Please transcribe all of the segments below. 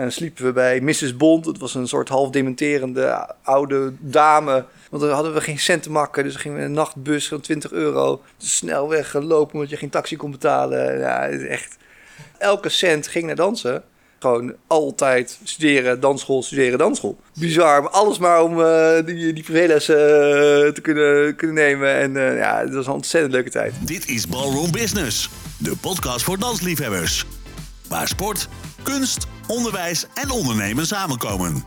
En sliepen we bij Mrs. Bond. Dat was een soort half dementerende oude dame. Want dan hadden we geen cent te makken. Dus gingen we een nachtbus van 20 euro. Snel weggelopen omdat je geen taxi kon betalen. Ja, echt. Elke cent ging naar dansen. Gewoon altijd studeren, dansschool, studeren, dansschool. Bizar, maar alles maar om uh, die, die privélessen uh, te kunnen, kunnen nemen. En uh, ja, het was een ontzettend leuke tijd. Dit is Ballroom Business, de podcast voor dansliefhebbers. Waar sport, kunst, onderwijs en ondernemen samenkomen.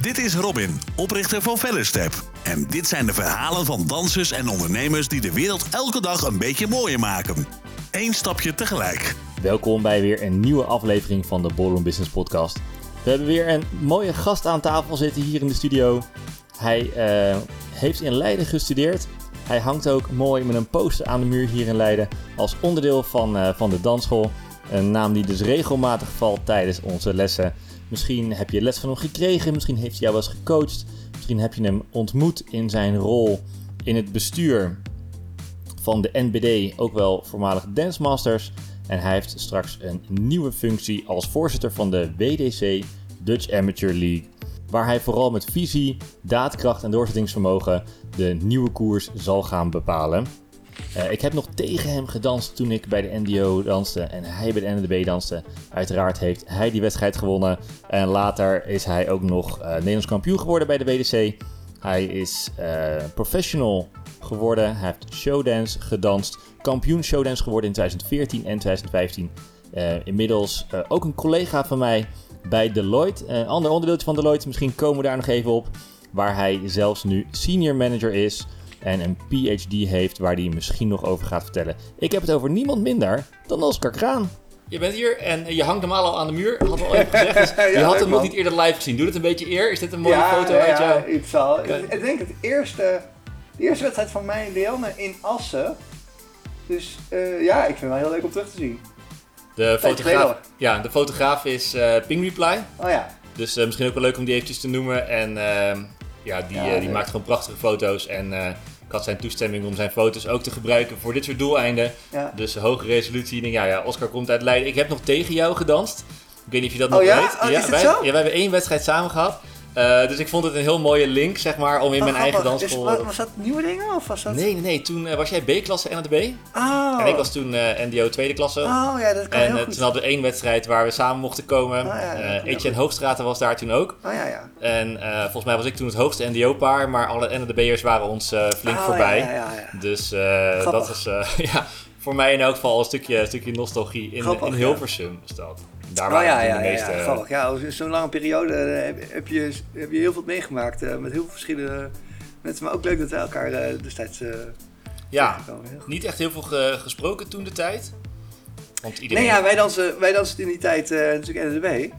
Dit is Robin, oprichter van Fellerstep. En dit zijn de verhalen van dansers en ondernemers die de wereld elke dag een beetje mooier maken. Eén stapje tegelijk. Welkom bij weer een nieuwe aflevering van de Ballroom Business Podcast. We hebben weer een mooie gast aan tafel zitten hier in de studio. Hij uh, heeft in Leiden gestudeerd. Hij hangt ook mooi met een poster aan de muur hier in Leiden als onderdeel van, uh, van de dansschool. Een naam die dus regelmatig valt tijdens onze lessen. Misschien heb je les van hem gekregen, misschien heeft hij jou wel gecoacht. Misschien heb je hem ontmoet in zijn rol in het bestuur van de NBD, ook wel voormalig Dance Masters. En hij heeft straks een nieuwe functie als voorzitter van de WDC Dutch Amateur League. Waar hij vooral met visie, daadkracht en doorzettingsvermogen de nieuwe koers zal gaan bepalen. Uh, ik heb nog tegen hem gedanst toen ik bij de NDO danste en hij bij de NDB danste. Uiteraard heeft hij die wedstrijd gewonnen. En later is hij ook nog uh, Nederlands kampioen geworden bij de WDC. Hij is uh, professional geworden. Hij heeft showdance gedanst. Kampioen showdance geworden in 2014 en 2015. inmiddels ook een collega van mij bij Deloitte. Een ander onderdeeltje van Deloitte, misschien komen we daar nog even op. Waar hij zelfs nu senior manager is en een PhD heeft waar hij misschien nog over gaat vertellen. Ik heb het over niemand minder dan Oscar Kraan. Je bent hier en je hangt hem al aan de muur. Had al even gezegd. Dus je had hem nog niet eerder live gezien. Doe het een beetje eer. Is dit een mooie ja, foto ja, uit jou? Ja, iets al. Ik denk het eerste, de eerste wedstrijd van mij en Leanne in Assen. Dus uh, ja, ik vind het wel heel leuk om terug te zien. De fotograaf, ja, de fotograaf is uh, Ping Reply. Oh ja. Dus uh, misschien ook wel leuk om die eventjes te noemen. En ja, die, ja, die maakt gewoon prachtige foto's. En ik had zijn toestemming om zijn foto's ook te gebruiken voor dit soort doeleinden. Ja. Dus hoge resolutie. Denk, ja, ja, Oscar komt uit Leiden. Ik heb nog tegen jou gedanst. Ik weet niet of je dat nog oh, ja? weet. Oh, ja, wij, ja, wij hebben één wedstrijd samen gehad. Uh, dus ik vond het een heel mooie link, zeg maar, om in oh, mijn eigen dansschool... Is, was dat nieuwe dingen of was dat... Nee, nee, nee. Toen uh, was jij B-klasse NADB. Oh. En ik was toen uh, NDO tweede klasse. Oh ja, dat kan En heel goed. toen hadden we één wedstrijd waar we samen mochten komen. Oh, ja, ja, Etienne Hoogstraten was daar toen ook. Oh ja, ja. En volgens mij was ik toen het hoogste NDO-paar, maar alle NADB'ers waren ons flink oh, voorbij. Ja, ja, ja. Dus dat was ja, voor mij in elk geval een stukje, een stukje nostalgie in, Grappig, in Hilversum. Ja. Dat. Daar oh, ja, ja, de meeste... ja. Ja, zo'n lange periode heb, heb, je, heb je heel veel meegemaakt uh, met heel veel verschillende mensen. Maar ook leuk dat we elkaar uh, destijds uh, Ja, niet echt heel veel ge gesproken toen de tijd. Want iedereen... Nee, ja, wij dansen, wij dansen in die tijd natuurlijk NDB.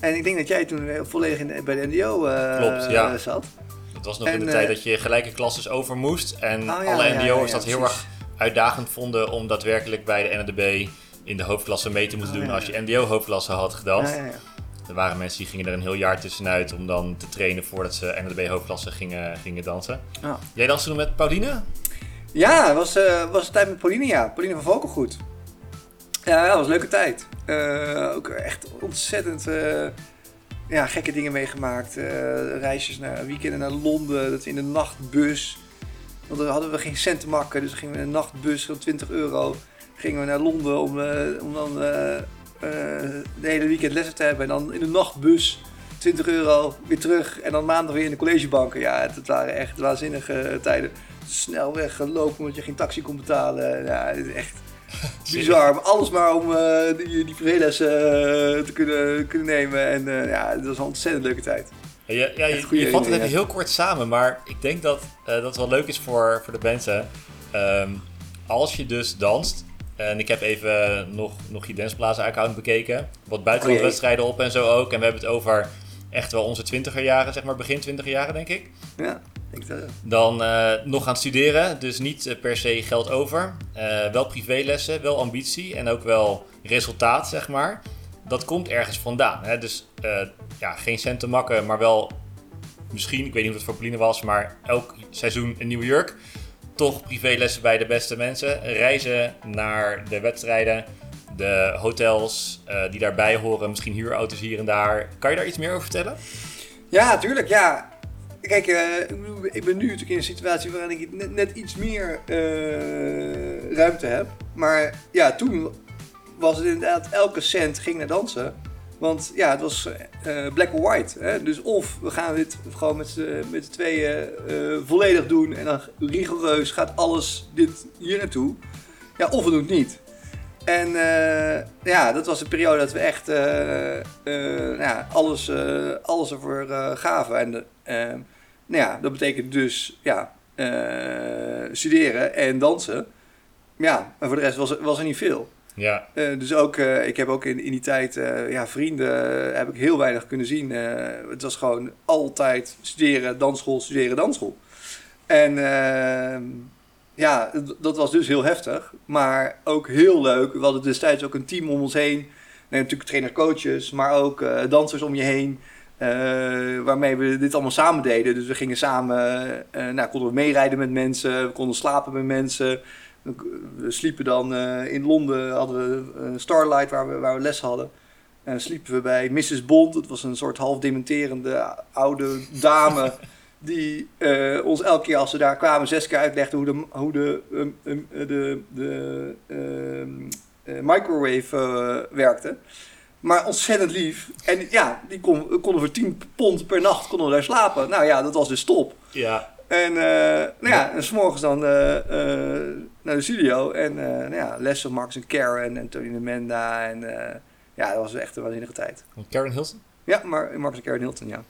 En ik denk dat jij toen volledig in, bij de NDO Klopt, ja. zat. Dat was nog en, in de tijd dat je gelijke klasses over moest. En oh, alle NDO'ers dat heel erg uitdagend vonden om daadwerkelijk bij de NDB in de hoofdklasse mee te moeten oh, doen als je NDO-hoofdklasse had gedanst. Ja, ja, er waren mensen die gingen er een heel jaar tussenuit om dan te trainen voordat ze NDB-hoofdklasse gingen, gingen dansen. Jij danste toen met Pauline? Ja, het was, uh, was een tijd met Pauline, ja. Pauline van Vogelgoed. Ja, dat was een leuke tijd. Uh, ook echt ontzettend uh, ja, gekke dingen meegemaakt. reisjes naar weekenden naar Londen, dat we in de nachtbus. Want dan hadden we geen cent te makken, dus gingen we in een nachtbus van 20 euro gingen we naar Londen om, uh, om dan uh, uh, de hele weekend lessen te hebben. En dan in de nachtbus 20 euro weer terug. En dan maandag weer in de collegebanken. Ja, het, het waren echt waanzinnige tijden. Snel weggelopen omdat je geen taxi kon betalen. Ja, het is echt bizar. Maar alles maar om die, die privélessen te kunnen, kunnen nemen. En ja, dat was een ontzettend leuke tijd. Ja, ja je, je vat het even heel kort samen. Maar ik denk dat dat wel leuk is voor, voor de mensen. Um, als je dus danst, en ik heb even nog, nog je Danceplaza-account bekeken. Wat buitenlandwedstrijden op en zo ook. En we hebben het over echt wel onze twintiger jaren, zeg maar begin twintiger jaren, denk ik. Ja, denk dat. Dan uh, nog gaan studeren, dus niet uh, per se geld over. Uh, wel privélessen, wel ambitie en ook wel resultaat, zeg maar. Dat komt ergens vandaan. Hè? Dus ja, geen cent te makken, maar wel misschien, ik weet niet of het voor Pauline was, maar elk seizoen een nieuwe jurk toch privélessen bij de beste mensen. Reizen naar de wedstrijden. de hotels die daarbij horen, misschien huurauto's hier en daar. Kan je daar iets meer over vertellen? Ja, tuurlijk. Ja. Kijk, ik ben nu natuurlijk in een situatie waarin ik net, iets meer ruimte heb. Maar ja, toen was het inderdaad elke cent ging naar dansen. Want ja, het was uh, black or white. Hè? Dus of we gaan dit gewoon met, met z'n tweeën uh, volledig doen en dan rigoureus gaat alles dit hier naartoe. Ja, of we doen het niet. En uh, ja, dat was een periode dat we echt ja, alles, alles ervoor gaven. En nou ja, dat betekent dus ja, studeren en dansen. Ja, maar voor de rest was, was er niet veel. Ja. Uh, dus ook, uh, ik heb ook in, in die tijd, uh, ja, vrienden heb ik heel weinig kunnen zien. het was gewoon altijd studeren, dansschool, studeren, dansschool. En ehm, ja, dat was dus heel heftig, maar ook heel leuk. We hadden destijds ook een team om ons heen. Nee, natuurlijk trainer-coaches, maar ook dansers om je heen. waarmee we dit allemaal samen deden. Dus we gingen samen, nou, konden we meerijden met mensen, we konden slapen met mensen. We sliepen dan uh, in Londen, hadden we een Starlight waar we, waar we les hadden. En sliepen we bij Mrs. Bond. Dat was een soort half dementerende oude dame. die uh, ons elke keer als we daar kwamen zes keer uitlegde hoe de, hoe de, um, um, de, de uh, microwave werkte. Maar ontzettend lief. En ja, die kon, konden voor 10 pond per nacht konden we daar slapen. Nou ja, dat was dus top. Ja. En, nou ja, en s'morgens dan naar de studio. En nou ja, lessen van Marcus en Karen en Tony de Menda. En ja, dat was echt een waanzinnige tijd. Karen Hilton? Ja, maar Marcus en Karen Hilton, ja.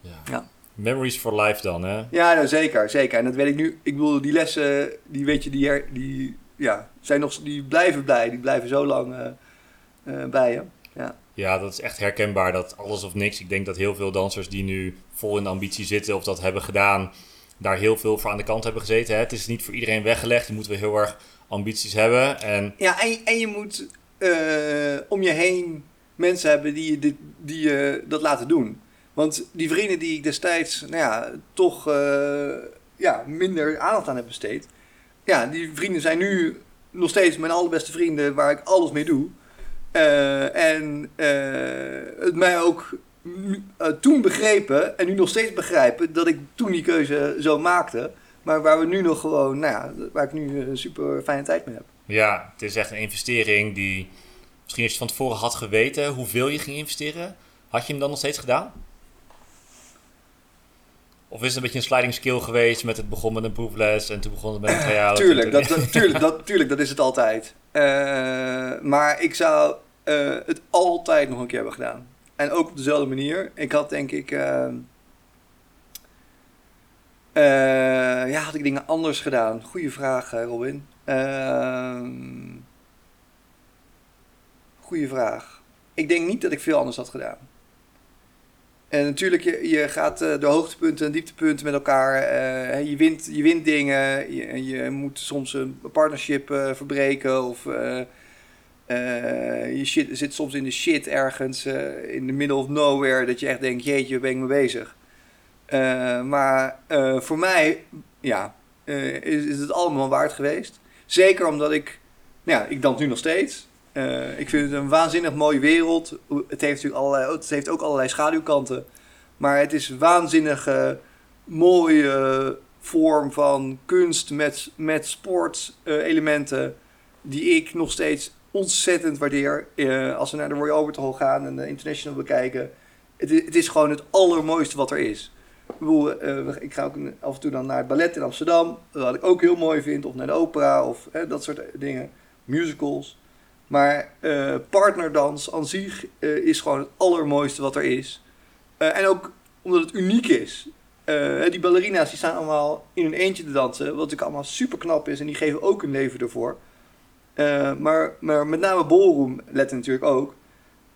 ja. ja. Memories for life dan, hè? Ja, nou, zeker, zeker. En dat weet ik nu. Ik bedoel, die lessen, die weet je, die, die, ja, zijn nog, die blijven blij. Die blijven zo lang bij je. Ja. Ja, dat is echt herkenbaar. Dat alles of niks. Ik denk dat heel veel dansers die nu vol in de ambitie zitten of dat hebben gedaan, daar heel veel voor aan de kant hebben gezeten. Hè. Het is niet voor iedereen weggelegd. Je moet wel heel erg ambities hebben. En... Ja, en, en je moet uh, om je heen mensen hebben die, die, die uh, dat laten doen. Want die vrienden die ik destijds nou ja, toch uh, ja, minder aandacht aan heb besteed. Ja, die vrienden zijn nu nog steeds mijn allerbeste vrienden waar ik alles mee doe. Uh, en het mij ook uh, toen begrepen en nu nog steeds begrijpen dat ik toen die keuze zo maakte. Maar waar we nu nog gewoon, nou ja, waar ik nu een super fijne tijd mee heb. Ja, het is echt een investering die, misschien als je van tevoren had geweten hoeveel je ging investeren, had je hem dan nog steeds gedaan? Of is het een beetje een sliding skill geweest met het begon met een proefles en toen begon het met een try-out? tuurlijk, dat, dat, tuurlijk, dat, tuurlijk, dat is het altijd. Uh, maar ik zou uh, het altijd nog een keer hebben gedaan. En ook op dezelfde manier. Ik had denk ik. Uh, uh, ja, had ik dingen anders gedaan? Goeie vraag, Robin. Ehm, goeie vraag. Ik denk niet dat ik veel anders had gedaan. En natuurlijk, je, je gaat uh, de hoogtepunten en dieptepunten met elkaar. Uh, je, wint, je wint dingen. Je, je moet soms een partnership uh, verbreken. Of je shit, zit soms in de shit ergens in the middle of nowhere. Dat je echt denkt, jeetje, waar ben ik mee bezig? maar voor mij, ja, is, is het allemaal waard geweest. Zeker omdat ik, nou ja, ik dans nu nog steeds. Ik vind het een waanzinnig mooie wereld. Het heeft natuurlijk allerlei, het heeft ook allerlei schaduwkanten. Maar het is een waanzinnige, mooie vorm van kunst met, met sportelementen. die ik nog steeds ontzettend waardeer. Uh, als we naar de Royal Albert Hall gaan en de International bekijken. Het, het is gewoon het allermooiste wat er is. Ik, uh, ik ga ook af en toe dan naar het ballet in Amsterdam. Wat ik ook heel mooi vind. Of naar de opera of dat soort dingen. Musicals. Maar uh, partnerdans aan zich is gewoon het allermooiste wat er is. En ook omdat het uniek is. die ballerina's die staan allemaal in hun eentje te dansen. Wat natuurlijk allemaal super knap is. En die geven ook hun leven ervoor. Maar, maar met name ballroom, letten natuurlijk ook.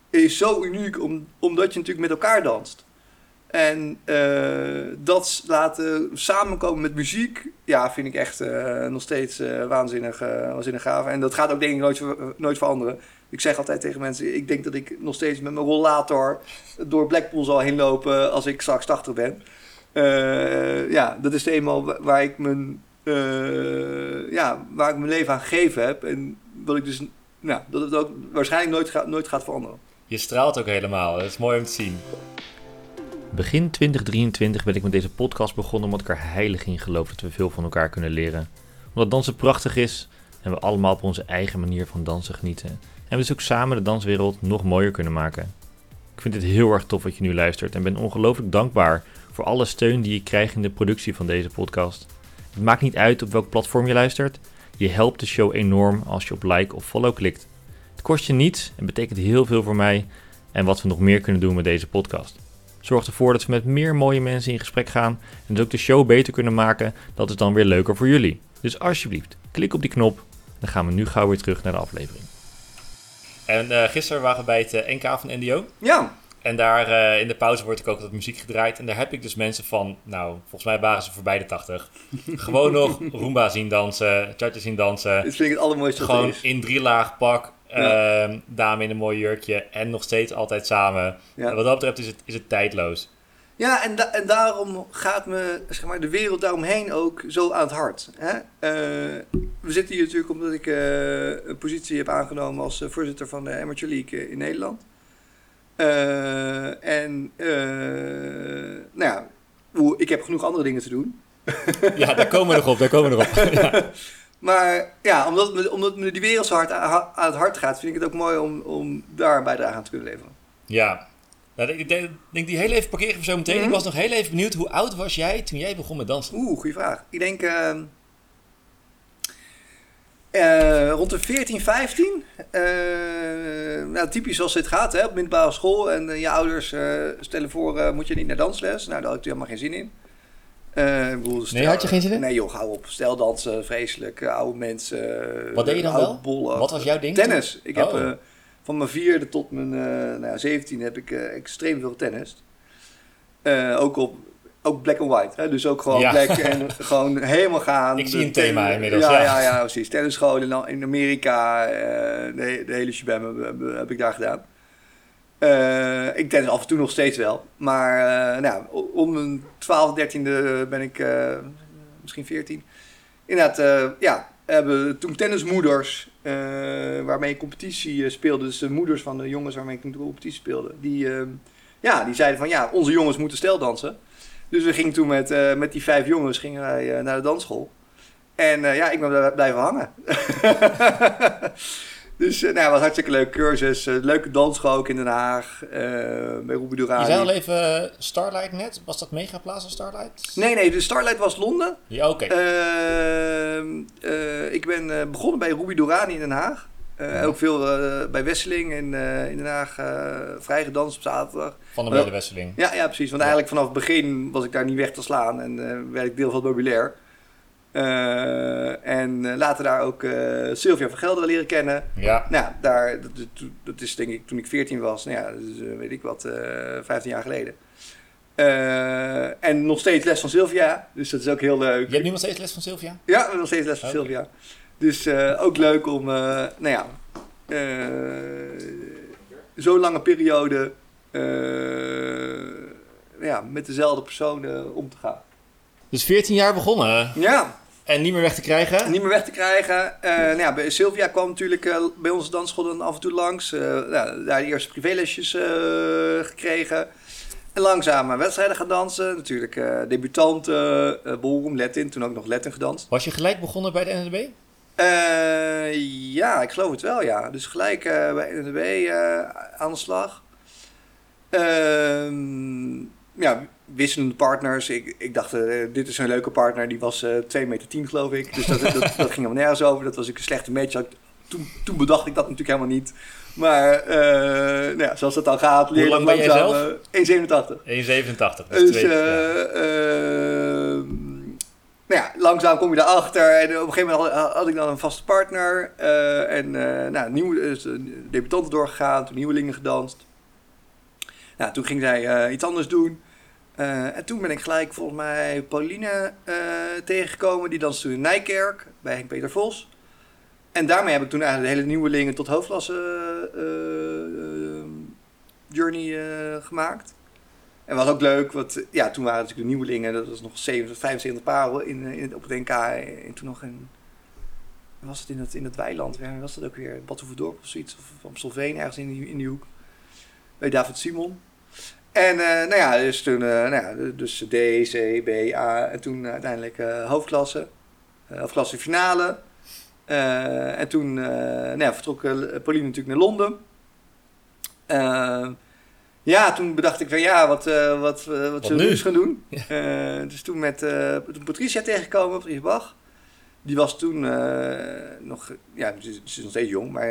Is zo uniek om, omdat je natuurlijk met elkaar danst. En uh, dat laten samenkomen met muziek, ja, vind ik echt uh, nog steeds waanzinnig, waanzinnig gaaf. En dat gaat ook denk ik nooit, nooit veranderen. Ik zeg altijd tegen mensen, ik denk dat ik nog steeds met mijn rollator door Blackpool zal heen lopen als ik straks 80 ben. ja, dat is eenmaal waar ik, mijn, ja, waar ik mijn leven aan gegeven heb. En wat ik dus nou, dat het ook waarschijnlijk nooit, gaat nooit gaat veranderen. Je straalt ook helemaal. Dat is mooi om te zien. Begin 2023 ben ik met deze podcast begonnen omdat ik er heilig in geloof dat we veel van elkaar kunnen leren. Omdat dansen prachtig is en we allemaal op onze eigen manier van dansen genieten. En we dus ook samen de danswereld nog mooier kunnen maken. Ik vind het heel erg tof dat je nu luistert en ben ongelooflijk dankbaar voor alle steun die ik krijg in de productie van deze podcast. Het maakt niet uit op welk platform je luistert. Je helpt de show enorm als je op like of follow klikt. Het kost je niets en betekent heel veel voor mij en wat we nog meer kunnen doen met deze podcast. Zorg ervoor dat we met meer mooie mensen in gesprek gaan en dus ook de show beter kunnen maken. Dat is dan weer leuker voor jullie. Dus alsjeblieft, klik op die knop. Dan gaan we nu gauw weer terug naar de aflevering. En uh, gisteren waren we bij het uh, NK van NDO. Ja. En daar uh, in de pauze wordt ik ook wat muziek gedraaid. En daar heb ik dus mensen van, nou, volgens mij waren ze voorbij de 80. Gewoon nog Roomba zien dansen, Charter zien dansen. Dat vind ik het allermooiste. Gewoon in drie laag pak, ja. uh, dame in een mooi jurkje en nog steeds altijd samen. Ja. wat dat betreft is het, is het tijdloos. Ja, en, da en daarom gaat me zeg maar, de wereld daaromheen ook zo aan het hart. Hè? Uh, we zitten hier natuurlijk omdat ik uh, een positie heb aangenomen als voorzitter van de Amateur League in Nederland. En nou ja, ik heb genoeg andere dingen te doen. ja, daar komen we nog op, daar komen we nog op. ja. Maar ja, omdat, me, omdat me die wereld zo hard aan, aan het hart gaat, vind ik het ook mooi om, om daar een bijdrage aan te kunnen leveren. Ja, nou, ik denk, denk die heel even parkeren voor zo meteen. Mm -hmm. Ik was nog heel even benieuwd, hoe oud was jij toen jij begon met dansen? Oeh, goede vraag. Ik denk uh, uh, rond de 14, 15. Uh, nou, typisch zoals dit gaat, hè, op middelbare school. En je ouders stellen voor, moet je niet naar dansles? Nou, daar had ik helemaal geen zin in. Bedoel, stel, nee, had je geen zin in? Nee joh, hou op. Steldansen, vreselijk. oude mensen. Wat deed je dan wel? Bollen. Wat was jouw ding? Tennis. Ik oh. heb uh, van mijn vierde tot mijn nou, 17 heb ik extreem veel tennis. ook op ook black and white. Hè? Dus ook gewoon ja. black en gewoon helemaal gaan. Ik zie een thema inmiddels. Ja, ja, ja, ja precies. Tennisschool in, in Amerika. de, de hele shebam heb, heb, ik daar gedaan. Uh, ik tennis af en toe nog steeds wel. Maar uh, nou, om mijn 12, 13e ben ik misschien 14. Inderdaad, ja, hebben toen tennismoeders waarmee ik competitie speelde. Dus de moeders van de jongens waarmee ik competitie speelde. Die, ja, die zeiden van ja, onze jongens moeten steldansen. Dus we gingen toen met, met die vijf jongens gingen wij naar de dansschool. En ja, ik ben blijven hangen. Dus nou, het was hartstikke leuke cursus. Leuke dansschool ook in Den Haag. Bij Ruby Durani. Je zei al even Starlight net. Was dat Megaplaza Starlight? Nee, nee. De Starlight was Londen. Ja, oké. Ehm, ik ben begonnen bij Ruby Durani in Den Haag. Ja. Ook veel bij Wesseling in, in Den Haag vrij gedanst op zaterdag. Van de Mede Wesseling. Ja, ja, precies. Want ja. eigenlijk vanaf het begin was ik daar niet weg te slaan. En werd ik deel van het meubilair. Uh, en later daar ook uh, Sylvia van Gelder leren kennen. Ja. Nou, daar, dat, dat, is denk ik toen ik 14 was, nou ja, dus, uh, weet ik wat, 15 jaar geleden. en nog steeds les van Sylvia, dus dat is ook heel leuk. Je hebt nu nog steeds les van Sylvia? Ja, nog steeds les van okay. Sylvia. Dus ook leuk om, nou ja, zo'n lange periode ja, met dezelfde personen om te gaan. Dus 14 jaar begonnen. Ja. En niet meer weg te krijgen? Niet meer weg te krijgen. Uh, nou ja, bij Sylvia kwam natuurlijk uh, bij onze dansschool dan af en toe langs. Uh, nou, daar de eerste privélesjes gekregen. En langzaam wedstrijden gaan dansen. Natuurlijk debutanten, ballroom, Latin. Toen ook nog Latin gedanst. Was je gelijk begonnen bij de NNB? Ja, ik geloof het wel, ja. Dus gelijk bij NNB aan de slag. Ehm, ja, wisselende partners. Ik, ik dacht, dit is een leuke partner. Die was uh, 2 meter 10 geloof ik. Dus dat, dat, dat, ging helemaal nergens over. Dat was ik een slechte match. Toen, toen bedacht ik dat natuurlijk helemaal niet. Maar nou ja, zoals dat dan gaat, leer je zelf? 1,87. 1,87. Dus, dus ja. Nou ja, langzaam kom je daarachter. En op een gegeven moment had, ik dan een vaste partner. en nou, nieuwe dus, debutanten doorgegaan. Toen nieuwelingen gedanst. Nou, toen ging zij iets anders doen. Uh, en toen ben ik gelijk volgens mij Pauline uh, tegengekomen. Die danste toen in Nijkerk bij Henk Peter Vos. En daarmee heb ik toen eigenlijk de hele nieuwelingen tot hoofdklasse uh, journey gemaakt. En was ook leuk, want ja, toen waren natuurlijk de nieuwelingen. Dat was nog 70, 75 paren in, in, op het NK. En toen nog in was het in het, in het weiland? Was dat ook weer? Badhoevedorp of zoiets? Of Amstelveen, ergens in die, in die hoek. Bij David Simon. En nou ja, dus toen, nou ja, dus D, C, B, A en toen uiteindelijk hoofdklasse. hoofdklasse finale. en toen nou ja, vertrok Pauline natuurlijk naar Londen. Ja, toen bedacht ik van ja, wat, uh, wat, uh, wat, zullen we eens gaan doen? Uh, dus toen met toen Patricia tegengekomen, Patricia Bach. Die was toen nog, ja, ze, is nog steeds jong, maar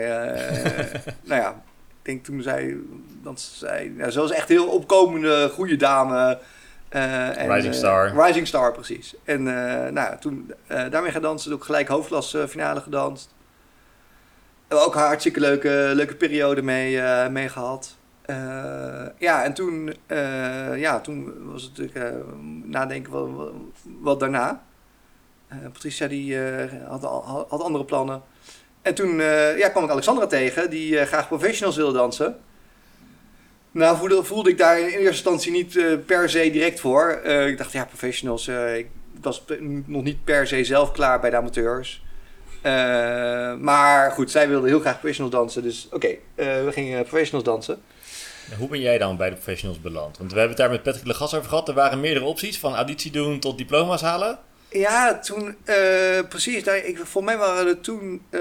nou ja, ik denk toen zij, dat zij, ja, ze was echt heel opkomende, goede dame. en, Rising Star. Rising Star, precies. En nou, toen daarmee gedanst, ook gelijk hoofdklasse finale gedanst. Ook een hartstikke leuke, leuke periode mee, mee gehad. Uh, ja, en toen, uh, ja, toen was het natuurlijk uh, nadenken wat, wat, daarna. Patricia die had, had andere plannen. En toen ja, kwam ik Alexandra tegen, die graag professionals wilde dansen. Nou voelde, voelde ik daar in eerste instantie niet per se direct voor. ik dacht, ja, professionals, ik was nog niet per se zelf klaar bij de amateurs. maar goed, zij wilde heel graag professionals dansen. Dus oké, we gingen professionals dansen. Hoe ben jij dan bij de professionals beland? Want we hebben het daar met Patrick Legas over gehad. Er waren meerdere opties, van auditie doen tot diploma's halen. Ja, toen, uh, precies. Daar, ik, voor mij waren er toen uh,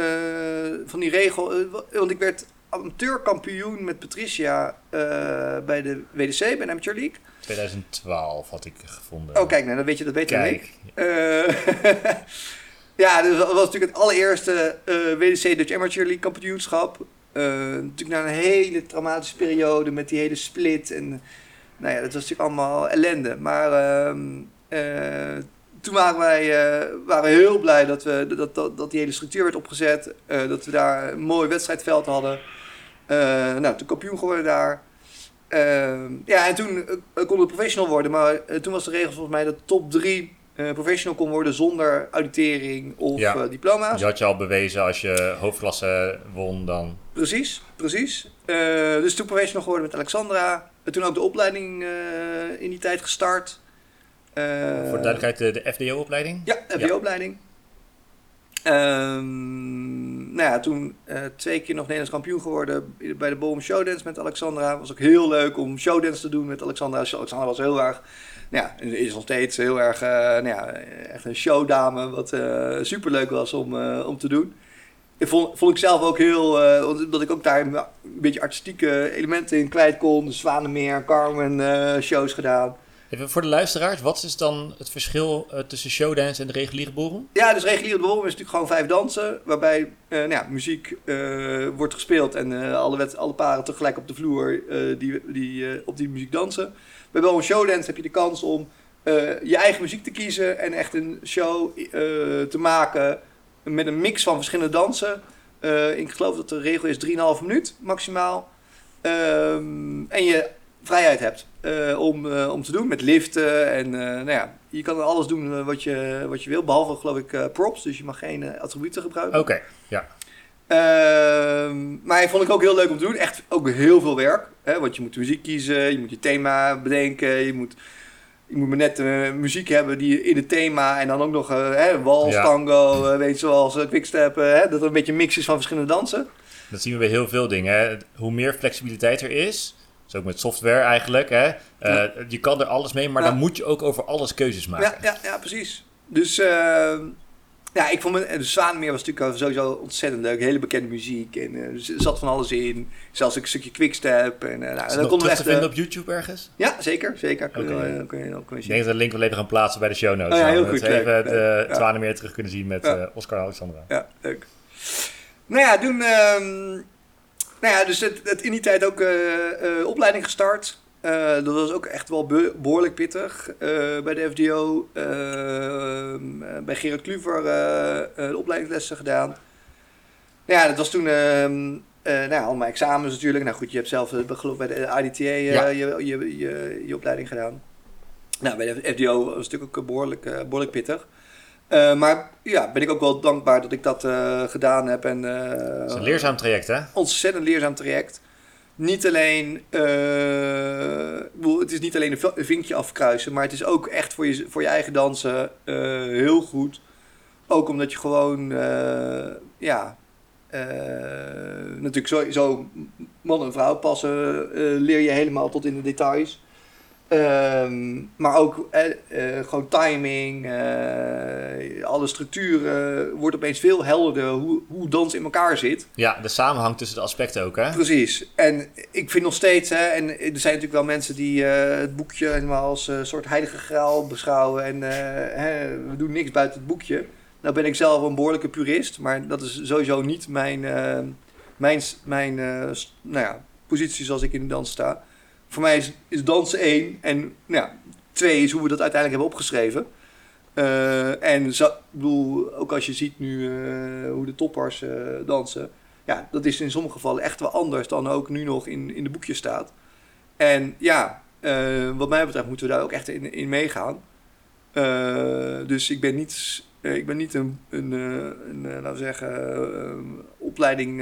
van die regel... Uh, want ik werd amateurkampioen met Patricia bij de WDC, bij de Amateur League. 2012 had ik gevonden. Oh, kijk, nou, dan weet je dat beter dan ik. ja, dus dat was natuurlijk het allereerste WDC Dutch Amateur League kampioenschap. Uh, natuurlijk na een hele traumatische periode met die hele split. En nou ja, dat was natuurlijk allemaal ellende. Maar uh, toen waren wij uh, waren heel blij dat, we, dat, dat, dat die hele structuur werd opgezet. dat we daar een mooi wedstrijdveld hadden. nou, toen kampioen geworden daar. Ehm, ja, en toen kon het professional worden. Maar toen was de regel volgens mij dat top 3 uh, professional kon worden zonder auditering of ja. uh, diploma's. Je had je al bewezen als je hoofdklasse won dan. Precies, precies. Uh, dus toen professional geworden met Alexandra. En toen ook de opleiding in die tijd gestart. Voor de duidelijkheid, de, de FDO-opleiding? Ja, FDO-opleiding. Um, nou ja, toen twee keer nog Nederlands kampioen geworden bij de Boom Showdance met Alexandra. Was ook heel leuk om showdance te doen met Alexandra. Alexandra was heel erg ja, is nog steeds heel erg uh, nou ja, echt een showdame, wat uh, superleuk was om, om te doen. Ik vond, vond ik zelf ook heel, omdat ik ook daar een beetje artistieke elementen in kwijt kon. De Zwanenmeer, Carmen shows gedaan. Even voor de luisteraars, wat is dan het verschil tussen showdance en de reguliere borrel? Ja, dus reguliere borrel is natuurlijk gewoon vijf dansen, waarbij nou ja, muziek wordt gespeeld en alle, wet, alle paren tegelijk op de vloer die, die op die muziek dansen. Bij wel een showdance heb je de kans om je eigen muziek te kiezen en echt een show te maken met een mix van verschillende dansen. Ik geloof dat de regel is 3,5 minuut maximaal. Um, en je vrijheid hebt om, om te doen met liften. En nou ja, je kan alles doen wat je, wat je wil, behalve geloof ik props. Dus je mag geen attributen gebruiken. Oké, ja. Ehm, maar vond ik ook heel leuk om te doen. Echt ook heel veel werk. Hè? Want je moet de muziek kiezen, je moet je thema bedenken. Je moet, je moet maar net muziek hebben die in het thema. En dan ook nog hè, wals, tango, weet je, zoals quickstep. Hè? Dat er een beetje een mix is van verschillende dansen. Dat zien we bij heel veel dingen. Hè? Hoe meer flexibiliteit er is, dus ook met software eigenlijk. Hè? Ja. Je kan er alles mee, maar ja. dan moet je ook over alles keuzes maken. Ja, ja, ja precies. Dus ehm, ja, ik vond me, de Zwaanmeer was natuurlijk sowieso ontzettend leuk. Hele bekende muziek en uh, er zat van alles in. Zelfs een stukje quickstep. En, uh, nou, dan konden we echt, te vinden op YouTube ergens? Ja, zeker. zeker. Okay. Kun je, kun je, kun je ik denk dat we de link wel even gaan plaatsen bij de show notes. Oh, ja, heel goed. Dat we even de ja. Terug kunnen zien met. Oscar Alexandra. Ja, leuk. Nou ja, toen... Nou ja, dus het, het in die tijd ook opleiding gestart. Uh, dat was ook echt wel behoorlijk pittig. Uh, bij de FDO, uh, bij Gerard Kluver de opleidingslessen gedaan. Ja, dat was toen ehm, nou, allemaal examens natuurlijk. Nou goed, je hebt zelf geloof bij de IDTA ja. je, je, je, je, opleiding gedaan. Nou, bij de FDO was het natuurlijk ook behoorlijk, behoorlijk pittig. Maar ja, ben ik ook wel dankbaar dat ik dat gedaan heb. En, het is een leerzaam traject, hè? Ontzettend leerzaam traject niet alleen, uh, het is niet alleen een vinkje afkruisen, maar het is ook echt voor je, voor je eigen dansen uh, heel goed. Ook omdat je gewoon uh, ja, natuurlijk sowieso man en vrouw passen leer je helemaal tot in de details. Ehm, maar ook eh, eh, gewoon timing, uh, alle structuren wordt opeens veel helderder hoe, hoe dans in elkaar zit. Ja, de samenhang tussen de aspecten ook, hè? Precies. En ik vind nog steeds, hè, en er zijn natuurlijk wel mensen die het boekje helemaal als een soort heilige graal beschouwen en hè, we doen niks buiten het boekje. Nou ben ik zelf een behoorlijke purist, maar dat is sowieso niet mijn, mijn, mijn nou ja, positie zoals ik in de dans sta voor mij is, dansen één. En nou twee is hoe we dat uiteindelijk hebben opgeschreven. Uh, en zo, bedoel, ook als je ziet nu uh, hoe de toppers uh, dansen. Ja, dat is in sommige gevallen echt wel anders dan ook nu nog in, in de boekjes staat. En ja, wat mij betreft moeten we daar ook echt in, in meegaan. dus ik ben niet, ik ben niet een, een, een, laten we zeggen, opleiding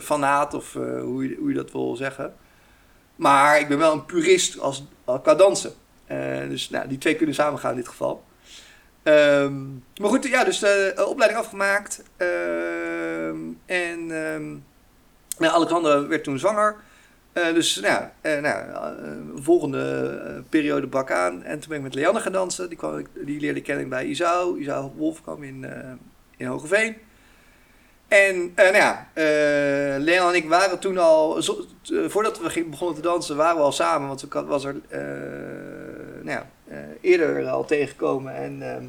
fanaat of hoe, je, hoe je dat wil zeggen. Maar ik ben wel een purist als, qua dansen. Uh, dus nou, die twee kunnen samengaan in dit geval. Um, maar goed, ja, dus de uh, opleiding afgemaakt. Uh, en nou, Alexandra werd toen zwanger. Eh, dus nou, nou volgende periode brak aan. En toen ben ik met Leanne gaan dansen. Die, kwam, die leerde ik kennen bij Isau. Isau Wolf kwam in, in Hogeveen. En nou ja, Leon en ik waren toen al, voordat we begonnen te dansen, waren we al samen. Want ik was er nou ja, eerder al tegengekomen en ehm,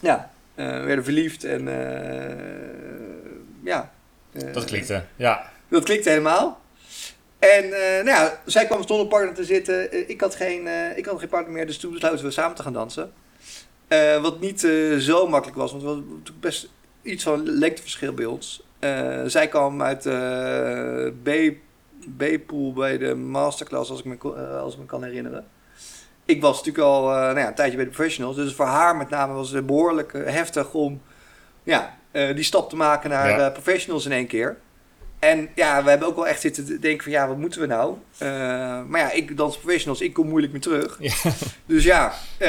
ja, werden verliefd. En ja. dat klikte, ja. Dat klikte helemaal. En nou ja, zij kwam zonder partner te zitten. ik, had geen, ik had geen partner meer, dus toen besloten we samen te gaan dansen. wat niet zo makkelijk was, want we hadden best iets van lengteverschil bij ons. Zij kwam uit uh, B-pool bij de masterclass, als ik, me, uh, als ik me kan herinneren. Ik was natuurlijk al uh, nou ja, een tijdje bij de professionals. Dus voor haar met name was het behoorlijk heftig om ja, die stap te maken naar ja. professionals in één keer. En ja, we hebben ook wel echt zitten denken van ja, wat moeten we nou? Uh, maar ja, ik dans professionals, ik kom moeilijk meer terug. Ja. Dus ja, uh,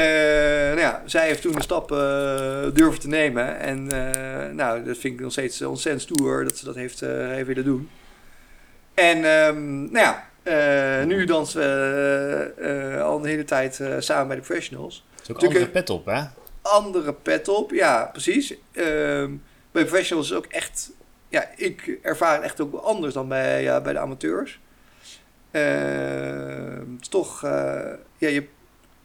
nou ja, zij heeft toen de stap uh, durven te nemen. En nou, dat vind ik nog steeds ontzettend stoer dat ze dat heeft, heeft willen doen. En um, nou ja, nu dansen we al een hele tijd samen bij de professionals. Het is ook een andere pet op, hè? Andere pet op, ja, precies. Ehm, bij professionals is ook echt ja, ik ervaar het echt ook anders dan bij, bij de amateurs. Uh, toch, ja, je,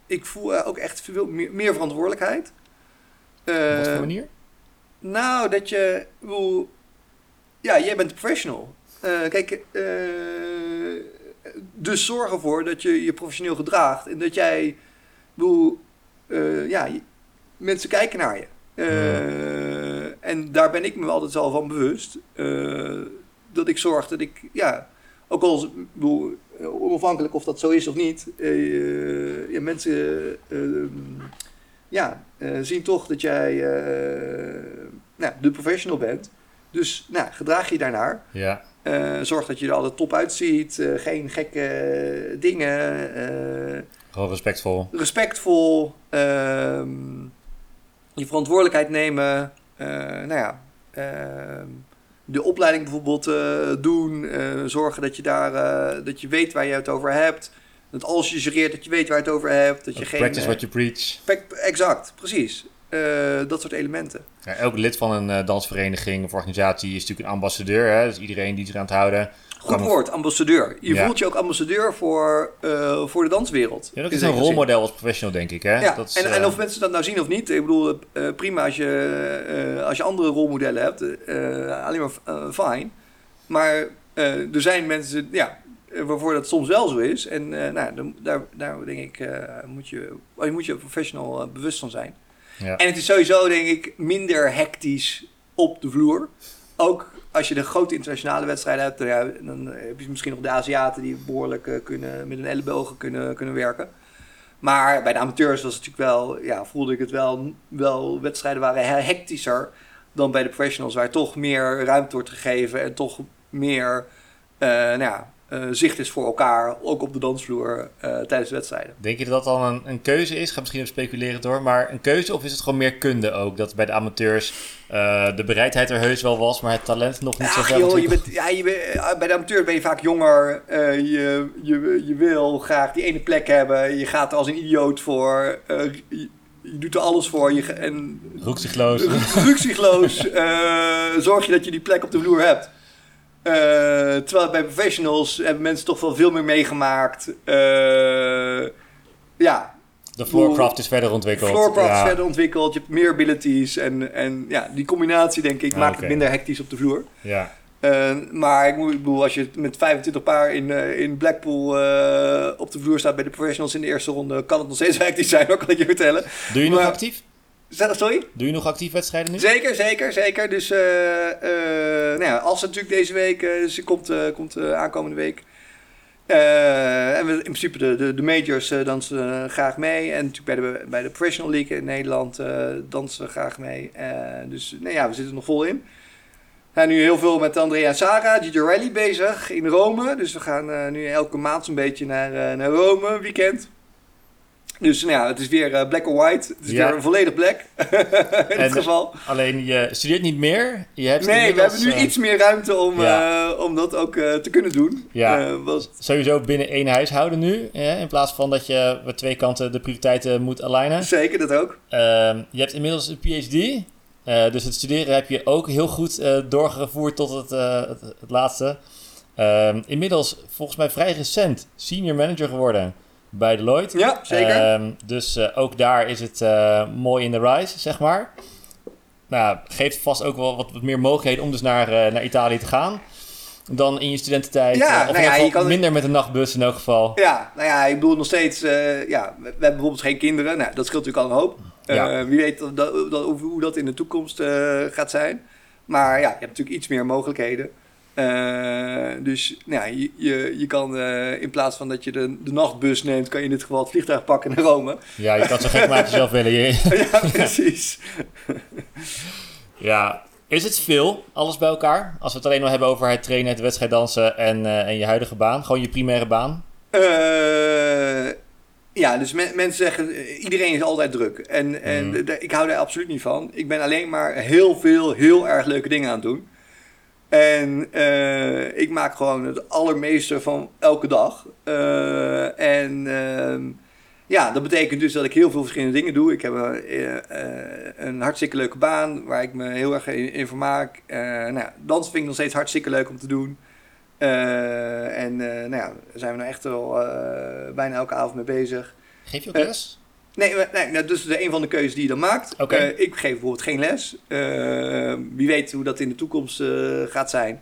ik voel ook echt veel meer, meer verantwoordelijkheid. Op wat voor manier? Nou, dat je, wil, ja, jij bent een professional. Kijk, dus zorg ervoor dat je je professioneel gedraagt en dat jij, wil, ja, mensen kijken naar je. En daar ben ik me altijd al van bewust. Dat ik zorg dat ik, ja, ook al bedoel, onafhankelijk of dat zo is of niet, uh, ja, mensen ja, zien toch dat jij nou, de professional bent. Dus nou, gedraag je daarnaar. Ja. Zorg dat je er altijd top uitziet. geen gekke dingen. Gewoon respectvol. Respectvol. Ehm, je verantwoordelijkheid nemen. Nou ja, uh, de opleiding bijvoorbeeld doen. zorgen dat je, daar, dat je weet waar je het over hebt. Dat als je jureert, dat je weet waar je het over hebt. Dat je geen, practice what you preach. Exact, precies. Dat soort elementen. Ja, elk lid van een dansvereniging of organisatie is natuurlijk een ambassadeur. Hè? Dus iedereen die zich aan het houden. Goed woord, ambassadeur. Je voelt je ook ambassadeur voor, uh, voor de danswereld. Ja, dat is een rolmodel als professional, denk ik. Hè? Ja, dat is, en, en of mensen dat nou zien of niet. Ik bedoel, prima als je, als je andere rolmodellen hebt. alleen maar fijn. Maar er zijn mensen ja, waarvoor dat soms wel zo is. En nou, daar, daar denk ik, moet je, je moet je professional bewust van zijn. Ja. En het is sowieso, denk ik, minder hectisch op de vloer. Ook als je de grote internationale wedstrijden hebt, dan heb je misschien nog de Aziaten die behoorlijk uh, kunnen, met een ellebogen kunnen, kunnen werken. Maar bij de amateurs was het natuurlijk wel, ja, voelde ik het wel, wel wedstrijden waren hectischer dan bij de professionals, waar toch meer ruimte wordt gegeven en toch meer uh, nou ja, zicht is voor elkaar, ook op de dansvloer tijdens de wedstrijden. Denk je dat dat dan een, een keuze is? Ga misschien even speculeren door, maar een keuze of is het gewoon meer kunde ook? Dat bij de amateurs de bereidheid er heus wel was, maar het talent nog niet zo ver joh, je bent, ja, je bent, Bij de amateur ben je vaak jonger, je, je, je wil graag die ene plek hebben, je gaat er als een idioot voor je doet er alles voor. Je, en, Roekzichtloos. Roekzichtloos. zorg je dat je die plek op de vloer hebt. Uh, terwijl bij professionals hebben mensen toch wel veel meer meegemaakt. Uh, ja. De floorcraft is verder ontwikkeld. Floorcraft ja. is verder ontwikkeld. Je hebt meer abilities. En, en ja, die combinatie denk ik ah, maakt het minder hectisch op de vloer. Ja. Uh, maar ik, bedoel, als je met 25 paar in, in Blackpool op de vloer staat bij de professionals in de eerste ronde, kan het nog steeds hectisch zijn, dat kan ik je vertellen. Doe je nog actief? Sorry? Doe je nog actief wedstrijden nu? Zeker, zeker, zeker. Dus nou ja, als het natuurlijk deze week, dus komt, komt aankomende week. en we, in principe de, de, de majors dansen graag mee. En natuurlijk bij de, bij de Professional League in Nederland dansen we graag mee. dus nou ja, we zitten er nog vol in zijn nu heel veel met Andrea en Sarah, Gigi Rally bezig in Rome. Dus we gaan uh, nu elke maand zo'n beetje naar, uh, naar Rome, weekend. Dus nou ja, het is weer uh, black or white. Het is ja. weer een volledig black. in dit geval. Alleen je studeert niet meer. Je hebt nee, we hebben nu iets meer ruimte om, ja. om dat ook te kunnen doen. Ja. Was... Sowieso binnen één huishouden nu. in plaats van dat je met twee kanten de prioriteiten moet alignen. Zeker, dat ook. Ehm, je hebt inmiddels een PhD. Dus het studeren heb je ook heel goed doorgevoerd tot het, het, het, laatste. Ehm, inmiddels volgens mij vrij recent senior manager geworden bij Deloitte. Ja, zeker. Um, dus ook daar is het mooi in de rise, zeg maar. Nou, geeft vast ook wel wat, wat meer mogelijkheden om dus naar, naar Italië te gaan dan in je studententijd. Ja, of nou ja, je kan... minder met een nachtbus in elk geval. Ja, nou ja, ik bedoel nog steeds... Uh, ja, we hebben bijvoorbeeld geen kinderen. Nou, dat scheelt natuurlijk al een hoop. Ja. wie weet dat, dat, hoe dat in de toekomst uh, gaat zijn. Maar ja, je hebt natuurlijk iets meer mogelijkheden. Uh, dus nou ja, je, je, je kan uh, in plaats van dat je de, de nachtbus neemt, kan je in dit geval het vliegtuig pakken naar Rome. Ja, je kan zo gek maken zelf willen. Je. ja, precies. ja, is het veel, alles bij elkaar? Als we het alleen maar hebben over het trainen, het wedstrijd dansen en, uh, en je huidige baan. Gewoon je primaire baan? Ja, dus mensen zeggen, iedereen is altijd druk. En, en mm. ik hou daar absoluut niet van. Ik ben alleen maar heel veel, heel erg leuke dingen aan het doen. En uh, ik maak gewoon het allermeeste van elke dag. Uh, en uh, ja, dat betekent dus dat ik heel veel verschillende dingen doe. Ik heb een, een hartstikke leuke baan waar ik me heel erg in, in vermaak. nou, dansen vind ik nog steeds hartstikke leuk om te doen. En nou ja, daar zijn we nou echt wel bijna elke avond mee bezig. Geef je ook les? Nee, nee nou, dus is een van de keuzes die je dan maakt. Okay. ik geef bijvoorbeeld geen les. wie weet hoe dat in de toekomst gaat zijn.